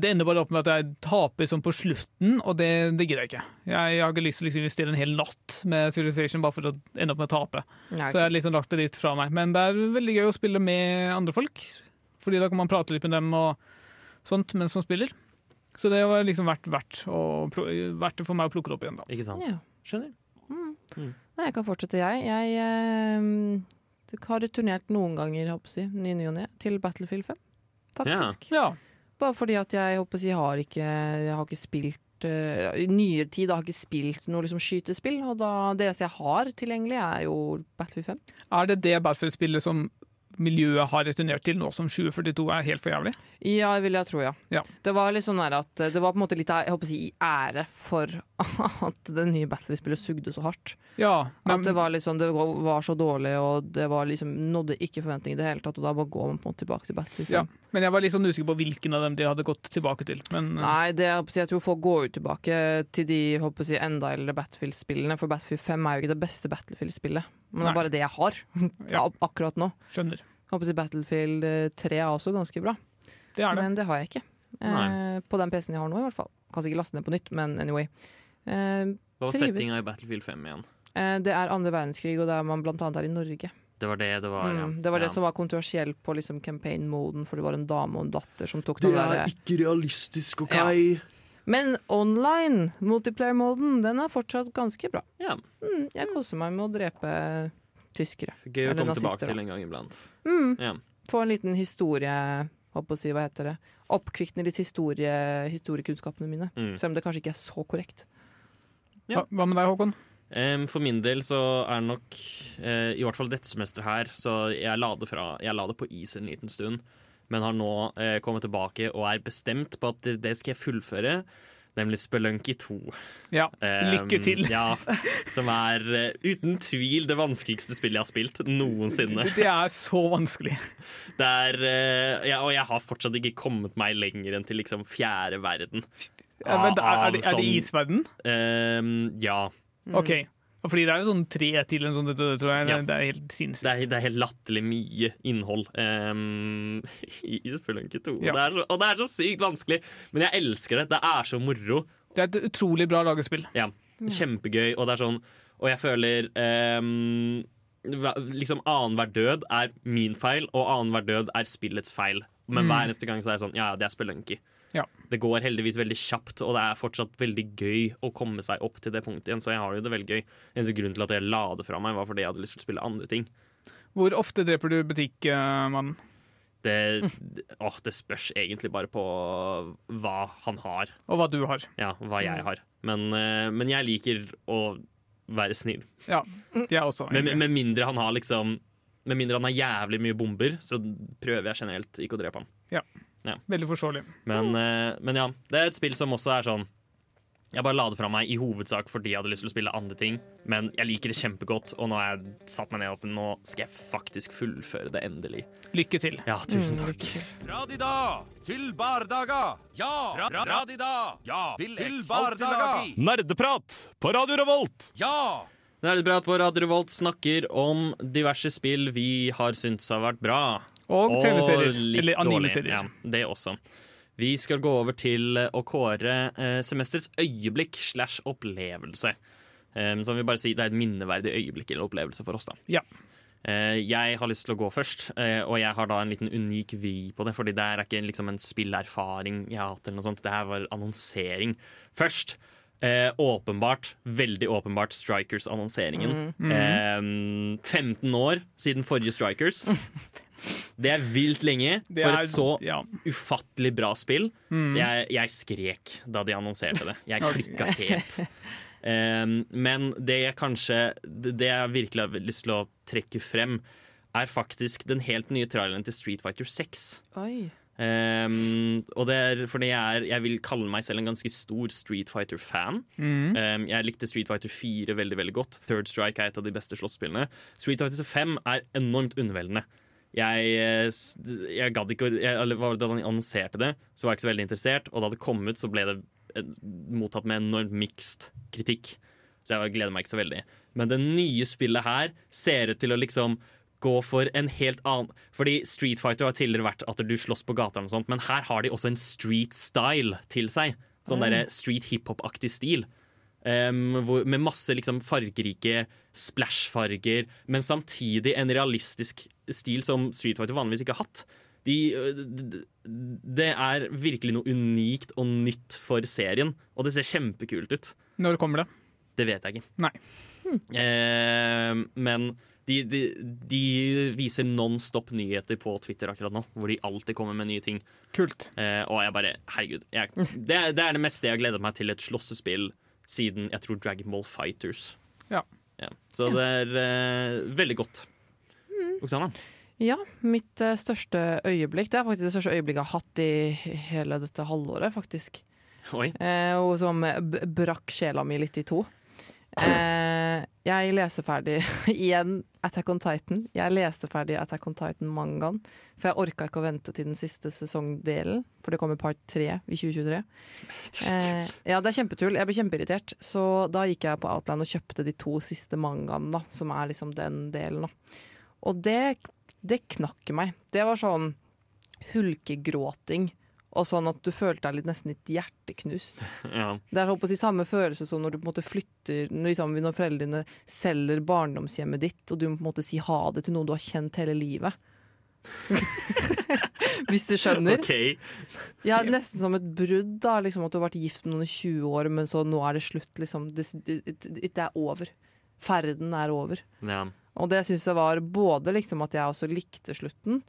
det ender bare opp med at jeg taper sånn på slutten, og det, det gidder jeg ikke. Jeg, jeg har ikke lyst til å liksom investere en hel natt med Civilization bare for å ende opp med å tape. Nei, Så jeg har liksom lagt det litt fra meg. Men det er veldig gøy å spille med andre folk, Fordi da kan man prate litt med dem og sånt mens man spiller. Så det var liksom verdt, verdt, å, verdt det for meg å plukke det opp igjen, da. Ikke sant? Ja. Skjønner. Mm. Mm. Nei, jeg kan fortsette, jeg. Jeg eh, har returnert noen ganger, jeg håper å si, i ny og ne, til Battlefield 5. Faktisk. Ja. Bare fordi at jeg håper å har ikke, jeg har ikke spilt uh, I nyere tid har jeg ikke spilt noe liksom, skytespill, og da, det eneste jeg har tilgjengelig, er jo Battlefield 5. Er det det Battlefield-spillet som miljøet har returnert til nå som 2042 er helt for jævlig? Ja, vil jeg tro, ja. Ja. Det var litt sånn at det var på en måte litt jeg håper å si, i ære for at det nye Battlefield-spillet sugde så hardt. Ja, men, At det var sånn, det var så dårlig, og det var liksom, nådde ikke forventningene i det hele tatt, og da bare går man på en måte tilbake til Battlefield ja. men jeg var litt sånn usikker på hvilken av dem de hadde gått tilbake til. Men eh, Nei, det, jeg, jeg tror folk går jo tilbake til de håper å si, enda eldre Battlefield-spillene, for Battlefield 5 er jo ikke det beste Battlefield-spillet. Men det er bare det jeg har Ja. akkurat nå. skjønner. Håper si Battlefield eh, 3 er også ganske bra, Det er det. men det har jeg ikke. Eh, på den PC-en jeg har nå, i hvert fall. Kan sikkert laste ned på nytt, men anyway. Eh, Hva var settinga i Battlefield 5 igjen? eh, det er andre verdenskrig, og der man blant annet er i Norge. Det var det det var, ja. Mm, det var det ja. som var kontroversielt på liksom campaign-moden, for det var en dame og en datter som tok Det Det er der ikke realistisk, OK? Ja. Men online, multiplayer-moden, den er fortsatt ganske bra. Ja. Mm, jeg koser meg med å drepe tyskere. Gøy å komme nazister, tilbake til en gang iblant. Mm, Ja. få en liten historie, håper å si, hva heter det? Oppkvikne litt historie, historiekunnskapene mine. Mm. Selv om det kanskje ikke er så korrekt. Ja. Hva, med deg, Håkon? For min del så er det nok, eh, i hvert fall dette semesteret her, så jeg la det, fra, jeg la det på is en liten stund. Men har nå eh, kommet tilbake og er bestemt på at det, skal jeg fullføre. Nemlig Spelunky 2. Ja, lykke til. Ja, som er uh, uten tvil det vanskeligste spillet jeg har spilt noensinne. Det, det er så vanskelig. Det er, uh, ja, og jeg har fortsatt ikke kommet meg lenger enn til liksom fjerde verden. Ja, men er, er, det, er det sånn- isverden? Um, ja. OK. Fordi det er jo sånn tre til en sånn, det, tror jeg. Ja. Det er helt sinnssykt. Det er, det er helt latterlig mye innhold um, i Spelunky 2. Ja. Det så, og det er så sykt vanskelig, men jeg elsker det. Det er så moro. Det er et utrolig bra lagespill. Ja, Kjempegøy, og det er sånn Og jeg føler um, Liksom annenhver død er min feil, og annenhver død er spillets feil. Men Mm. hver eneste gang så er det sånn Ja, ja, det er Spelunky. Ja. Det går heldigvis veldig kjapt, og det er fortsatt veldig gøy å komme seg opp til det punktet igjen, så jeg har jo det veldig gøy. Eneste grunn til at jeg la det fra meg, var fordi jeg hadde lyst til å spille andre ting. Hvor ofte dreper du butikkmannen? Det, åh, det spørs egentlig bare på hva han har. Og hva du har. Ja, hva jeg har. Men, eh, men jeg liker å være snill. Ja, jeg også. Med, med mindre han har liksom Med mindre han har jævlig mye bomber, så prøver jeg generelt ikke å drepe han. Ja. Ja. Veldig forståelig. Men, eh, men ja, det er et spill som også er sånn Jeg bare la det fra meg i hovedsak fordi jeg hadde lyst til å spille andre ting. Men jeg liker det kjempegodt, og nå har jeg satt meg ned opp Nå skal jeg faktisk fullføre det endelig. Lykke til. Ja, tusen takk. Radida til bardaga. Ja, ra ra radida. Ja, til bardaga. Nerdeprat på Radio Revolt! Ja! Nerdeprat på Radio Revolt snakker om diverse spill vi har syntes har vært bra. Og TV-serier. Eller anime-serier. Ja, det også. Vi skal gå over til å kåre eh, semesterets øyeblikk slash opplevelse. Um, så vil bare si Det er et minneverdig øyeblikk eller opplevelse for oss. da Ja. Eh, jeg har lyst til å gå først, eh, og jeg har da en liten unik vri på det. Fordi det er ikke liksom en spillerfaring jeg har hatt, eller noe sånt. Det her var annonsering. Først, eh, åpenbart, veldig åpenbart, Strikers-annonseringen. Mm. Eh, 15 år siden forrige Strikers. Det er vilt lenge Det for er- et så ja. ufattelig bra spill. Mm. Jeg, jeg skrek da de annonserte det. Jeg klikka helt. Um, men det jeg kanskje Det det jeg virkelig har lyst til å trekke frem, er faktisk den helt nye traileren til Street Fighter 6. Oi. Um, og det er fordi jeg, er, jeg vil kalle meg selv en ganske stor Street Fighter-fan. Mm. Um, jeg likte Street Fighter 4 veldig veldig godt. Third Strike er et av de beste slåsspillene. Street Fighter 5 er enormt underveldende. Jeg, eh, jeg gadd ikke jeg, Da han annonserte det, så var jeg ikke så veldig interessert. Og da det kom ut, så ble det eh, mottatt med enormt mixed kritikk. Så jeg gleder meg ikke så veldig. Men det nye spillet her ser ut til å liksom gå for en helt annen Fordi Street Fighter har tidligere vært at du slåss på gata, og sånt, men her har de også en street style til seg. Sånn Mm. derre street hiphop-aktig stil. Um, hvor, med masse liksom fargerike splash-farger, men samtidig en realistisk stil som Street Fighter vanligvis ikke har hatt. De, øh, det er virkelig noe unikt og nytt for serien, og det ser kjempekult ut. Når kommer det? Det vet jeg ikke. Nei. Eh, men de, de, de viser non stop nyheter på Twitter akkurat nå, hvor de alltid kommer med nye ting. Kult. Eh, og jeg bare Herregud. Jeg, det, er- det er det meste jeg har gledet meg til et slåssespill siden jeg tror Dragon Ball Fighters. Ja. Så det er eh, veldig godt. Oksana? Ja, mitt eh, største øyeblikk Det er faktisk det største øyeblikket jeg har hatt i hele dette halvåret, faktisk. Oi. Eh, og som brakk sjela mi litt i to. Eh, jeg leser ferdig igjen Attack on Titan. Jeg leste ferdig Attack on Titan-mangaen, for jeg orka ikke å vente til den siste sesongdelen, for det kommer part tre i 2023. Eh, ja, det er kjempetull. Jeg ble kjempeirritert, så da gikk jeg på Outland og kjøpte de to siste mangaene, da, som er liksom den delen. Da. Og det, det knakk meg. Det var sånn hulkegråting. Og sånn at du følte deg litt, nesten litt hjerteknust. Ja. Det er si, samme følelse som når du på en måte flytter Når, liksom, når foreldrene selger barndomshjemmet ditt, og du må på en måte si ha det til noen du har kjent hele livet. Hvis du skjønner? OK. Ja, nesten som et brudd. da liksom At du har vært gift med noen i 20 år, men så nå er det slutt. liksom Det, det, det er over. Ferden er over. Ja. Og det syns jeg var både liksom at jeg også likte slutten,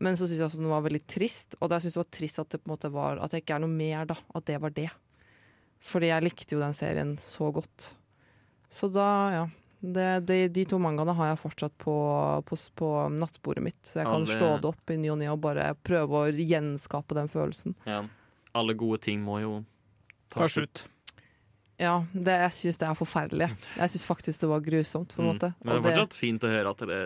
men så syns jeg også den var veldig trist. Og da syns jeg det var trist at det på en måte var At det ikke er noe mer, da. At det var det. Fordi jeg likte jo den serien så godt. Så da, ja. Det, det, de to mangaene har jeg fortsatt på, på, på nattbordet mitt, så jeg kan Alle- slå det opp i ny og ne og bare prøve å gjenskape den følelsen. Ja. Alle gode ting må jo Ta slutt. Ja, det, jeg syns det er forferdelig. Jeg syns faktisk det var grusomt, på en Mm. Men det er fortsatt det- fint å høre at det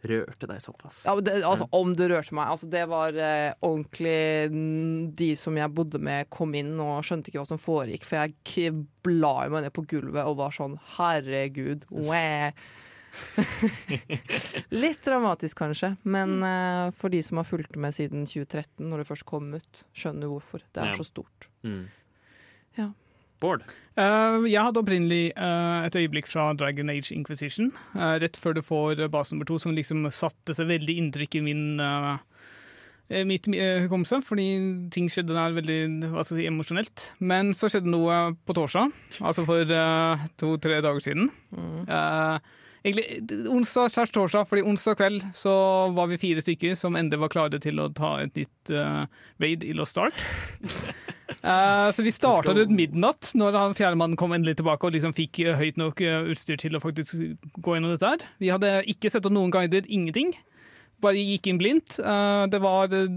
rørte deg såpass? Ja, det, altså, om det rørte meg. Altså, det var eh, ordentlig mm, De som jeg bodde med, kom inn og skjønte ikke hva som foregikk, for jeg bla meg ned på gulvet og var sånn Herregud. Litt dramatisk, kanskje, men eh, for de som har fulgt med siden 2013, når det først kom ut, skjønner hvorfor. Det er Ja. så stort. Mm. Ja. Bård? Uh, jeg hadde opprinnelig uh, et øyeblikk fra Dragon Age Inquisition, Uh, rett før du får base nummer to, som liksom satte seg veldig inntrykk i min eh, eh, mitt eh, hukommelse, fordi ting skjedde der veldig hva skal jeg si, emosjonelt. Men så skjedde noe på torsdag, altså for eh, to-tre dager siden. Eh, egentlig onsdag slash torsdag, fordi onsdag kveld så var vi fire stykker som endelig var klare til å ta et nytt uh, raid i Lost Ark. uh, så vi starta rundt midnatt, når han fjerdemannen kom endelig tilbake og liksom fikk eh, høyt nok eh, utstyr til å faktisk gå gjennom dette her. Vi hadde ikke sett opp noen guider, ingenting. Bare gikk inn blindt. Uh, det var eh,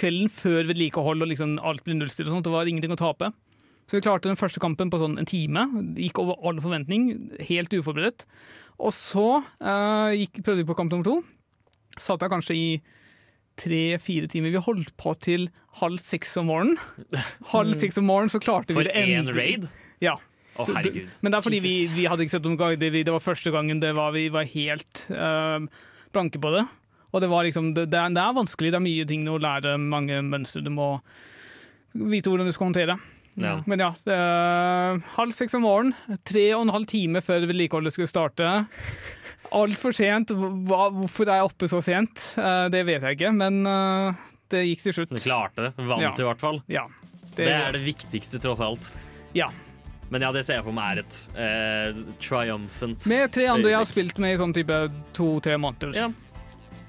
kvelden før vedlikehold og liksom alt ble nullstilt og sånt. Det var ingenting å tape. Så vi klarte den første kampen på sånn en time. Gikk over all forventning. Helt uforberedt. Og så uh, gikk, prøvde vi på kamp nummer to. Satt jeg kanskje i tre-fire timer. Vi holdt på til halv seks om morgenen. Halv seks om morgenen så klarte For vi det endelig én endelig. raid? Ja. Å, herregud. Men det er fordi vi, vi hadde ikke sett noen. Vi- Det var første gangen det var, vi var helt uh, blanke på det. Og det var liksom, det, det, er, det er vanskelig, det er mye ting å lære, mange mønstre du må vite hvordan du skal håndtere. Ja. Men ja, det er halv seks om morgenen, tre og en halv time før vedlikeholdet skulle starte. Altfor sent. Hva, hvorfor er jeg oppe så sent? Eh, det vet jeg ikke, men eh, det gikk til slutt. Du klarte det. Vant Ja. i hvert fall. Ja. Det, er det viktigste, tross alt. Ja. Men ja, det ser jeg for meg er et eh, triumphant Med tre andre jeg har spilt med i sånn type to-tre måneder. Ja.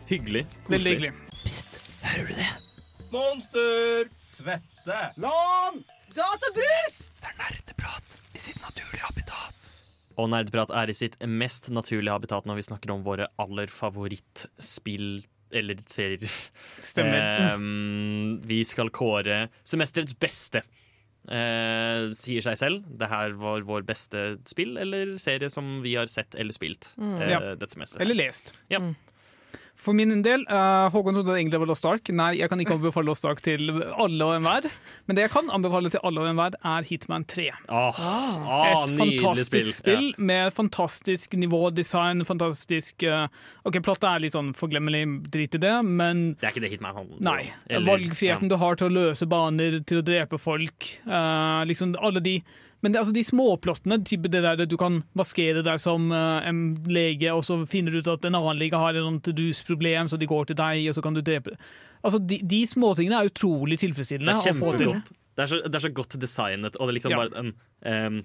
Hyggelig. Veldig hyggelig. Hører du det? Monster! Svette! Lån! Databrus! Det er nerdeprat i sitt naturlige habitat. Og Nerdprat er i sitt mest naturlige habitat når vi snakker om våre aller favorittspill eller serier. Stemmer. Um, vi skal kåre semesterets beste. Uh, sier seg selv. Det her var vår beste spill eller serie som vi har sett eller spilt Mm. Uh, Ja. dette semesteret. Eller lest. Ja. For min del, uh, Håkon trodde det egentlig var Lost Ark. Nei, jeg kan ikke anbefale Lost Ark til alle og enhver. Men det jeg kan anbefale til alle og enhver, er Hitman 3. Oh, oh, Et fantastisk spill, Ja. med fantastisk nivådesign, fantastisk uh, OK, plottet er litt sånn forglemmelig, drit i det, men Det er ikke det Hitman handler om. Nei. Eller- Valgfriheten du har til å løse baner, til å drepe folk. uh, liksom alle de Men det, altså de småplottene, det der du kan maskere deg som uh, en lege, og så finner du ut at en annen lege har et rusproblem, så de går til deg, og så kan du drepe Altså, De, de småtingene er utrolig Det tilfredsstillende er få til. kjempegodt. Det er, så, det er så godt designet, og det er liksom Ja. bare en um,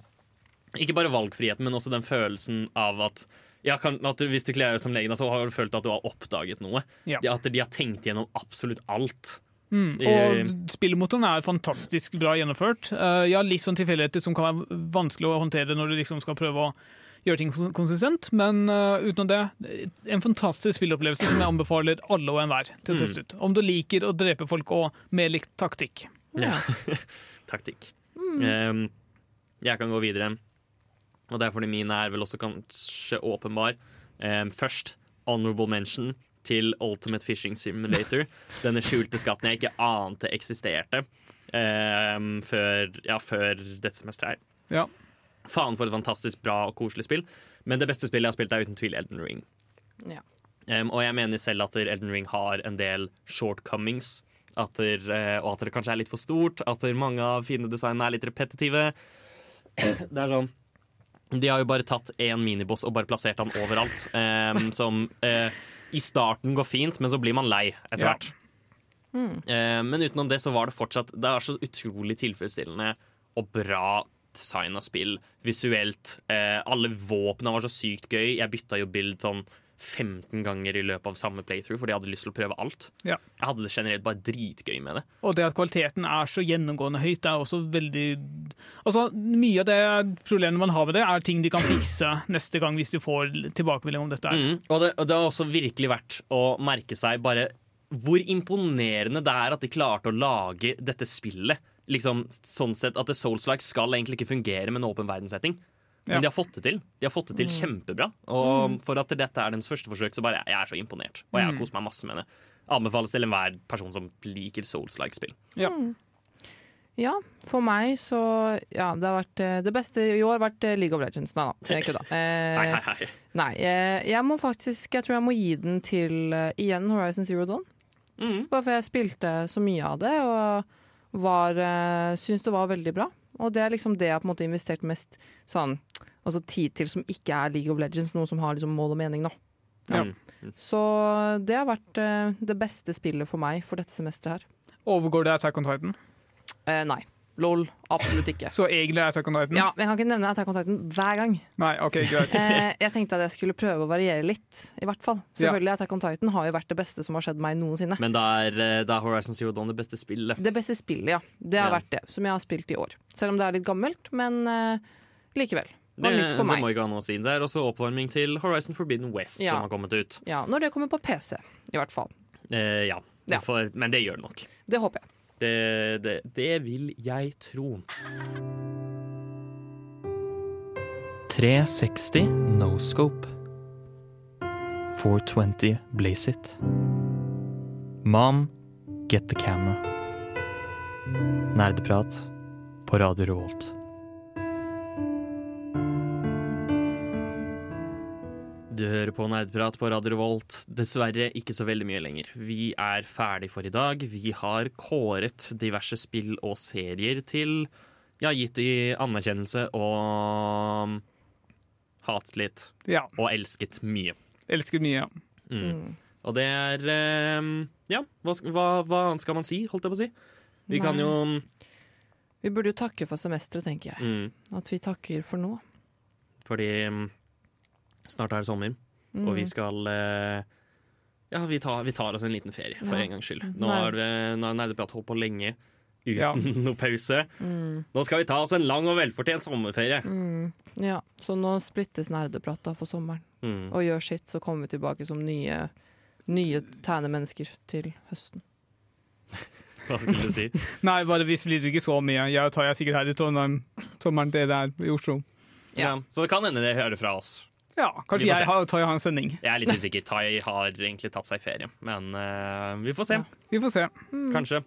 Ikke bare valgfriheten, men også den følelsen av at ja, kan, Hvis du kler deg som lege, så har du følt at du har oppdaget noe. Ja. At de har tenkt gjennom absolutt alt. Mm, og spillmotoren er fantastisk bra gjennomført. Uh, ja, litt sånn tilfeldigheter som kan være vanskelig å håndtere når du liksom skal prøve å gjøre ting konsistent, men uh, utenom det, en fantastisk spillopplevelse som jeg anbefaler alle og enhver til å Mm. teste ut. Om du liker å drepe folk og mer litt taktikk. Ja. Taktikk. Mm. Um, jeg kan gå videre, og det er fordi min er vel også kanskje åpenbar. Um, først honorable mention til Ultimate Fishing Simulator. Denne skjulte skatten jeg ikke ante eksisterte ehm, før, ja, før dette semesteret her. Ja. Faen for et fantastisk bra og koselig spill. Men det beste spillet jeg har spilt, er uten tvil Elden Ring. Ja. Um, og jeg mener selv at Elden Ring har en del shortcomings. At der, eh, og at det kanskje er litt for stort. At mange av fiendedesignene er litt repetitive. Det er sånn De har jo bare tatt én miniboss og bare plassert han overalt. Um, som eh, i starten går fint, men så blir man lei etter Ja. hvert. Eh, men utenom det så var det fortsatt Det er så utrolig tilfredsstillende og bra design av spill. Visuelt. Eh, alle våpnene var så sykt gøy. Jeg bytta jo bild sånn 15 ganger i løpet av samme playthrough fordi jeg hadde lyst til å prøve alt. Ja. Jeg hadde det generelt bare dritgøy med det. Og det at kvaliteten er så gjennomgående høyt, det er også veldig Altså, Mye av det problemet man har med det, er ting de kan fikse neste gang hvis de får tilbakemelding om dette. Mm. Og, det, og det har også virkelig vært å merke seg bare hvor imponerende det er at de klarte å lage dette spillet. Liksom sånn sett At Souls-like skal egentlig ikke fungere med en åpen verdenssetting. Men Ja. de har fått det til. De har fått det til Mm. kjempebra. Og Mm. for at dette er deres første forsøk, så bare jeg er så imponert. Og jeg har Mm. kost meg masse med det. Anbefales til enhver person som liker Souls-like-spill. Ja. Ja, for meg så Ja, det har vært eh, Det beste i år har vært eh, League of Legends. Nei da, jeg kødda. Eh, Hei, hei, hei. Nei, eh, jeg må faktisk Jeg tror jeg må gi den til igjen Horizon Zero Dawn. Mm. Bare for jeg spilte så mye av det og var uh, syns det var veldig bra. Og det er liksom det jeg har på en måte investert mest sånn Altså tid til som ikke er League of Legends, noe som har liksom mål og mening, da. Ja. Mm. Så det har vært uh, det beste spillet for meg for dette semesteret her. Overgår det Attack on Titan? Uh, nei. Lol. Absolutt ikke. Så egentlig er Attack on Titan? Ja, men Jeg kan ikke nevne Attack on Titan hver gang. Nei, ok, greit. Eh, jeg tenkte at jeg skulle prøve å variere litt, i hvert fall. Selvfølgelig, Attack on Titan har jo vært det beste som har skjedd meg noensinne. Men da er, eh, da er Horizon Zero Dawn det beste spillet. Det beste spillet, ja. Det har Ja. vært det, som jeg har spilt i år. Selv om det er litt gammelt, men eh, likevel. Det Det, for det må ikke ha noe å si. Det er også oppvarming til Horizon Forbidden West Ja. som har kommet ut. Ja, Når det kommer på PC, i hvert fall. Eh, ja. Ja. For, men det gjør det nok. Det håper jeg. Det, det, det vil jeg tro. 360 no scope. 420 blaze it. Mom, get the camera. Nerdeprat på Radio Revolt. Du hører på Nerdprat på Radio Revolt. Dessverre ikke så veldig mye lenger. Vi er ferdig for i dag. Vi har kåret diverse spill og serier til Ja, gitt i anerkjennelse og hatet litt. Ja. Og elsket mye. Elsket mye, ja. Mm. Og det er eh, Ja, hva, hva, hva annet skal man si, holdt jeg på å si? Vi Nei. kan jo Vi burde jo takke for semesteret, tenker jeg. mm, At vi takker for nå. Fordi mm, snart er det sommer, Mm. og vi skal eh, Ja, vi tar, vi tar oss en liten ferie, for Ja. en gangs skyld. Nå har Nerdeprat holdt på lenge uten Ja. noe pause. Mm. Nå skal vi ta oss en lang og velfortjent sommerferie. Mm. Ja, Så nå splittes nerdeprat da for sommeren. Mm. Og gjør sitt, så kommer vi tilbake som nye, nye tæne mennesker til høsten. Hva skulle du si? Nei, bare vi blir ikke så mye. Jeg tar jeg sikkert her i Trondheim sommeren, dere er i Oslo. Ja. Så det kan hende det hører fra oss. Ja, kanskje jeg har, Tai har en sending. Jeg er litt usikker. Tai har egentlig tatt seg ferie, men uh, vi får se. Vi får se. Mm. Kanskje.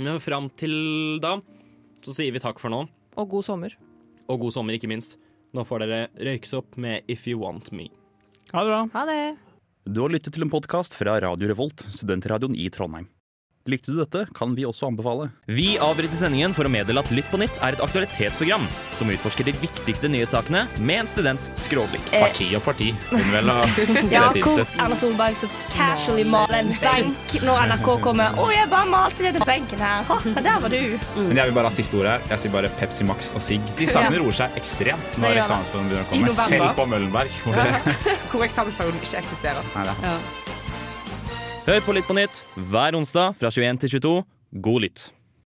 Men fram til da så sier vi takk for nå. Og god sommer. Og god sommer, ikke minst. Nå får dere røykes opp med If You Want Me. Ha det bra. Ha det. Du har lyttet til en podkast fra Radio Revolt, studentradioen i Trondheim. Likte du dette, kan vi også anbefale. Vi avbryter sendingen for å meddele at Lytt på nytt er et aktualitetsprogram som utforsker de viktigste nyhetssakene med en students skråblikk. Eh. Parti og parti. Ja, hvor. Erna Solberg så casually maler en benk når NRK kommer. 'Å, jeg bare malte denne benken her.' Ha, der var du. Men jeg vil bare ha siste ordet her. Jeg sier bare Pepsi Max og sigg. De sakene Ja. roer seg ekstremt når eksamensperioden begynner å komme. Selv på Møllenberg. Hvor Hvor eksamensperioden ikke eksisterer. nei, da. Hør på Litt på nytt hver onsdag fra 21 til 22. God lytt.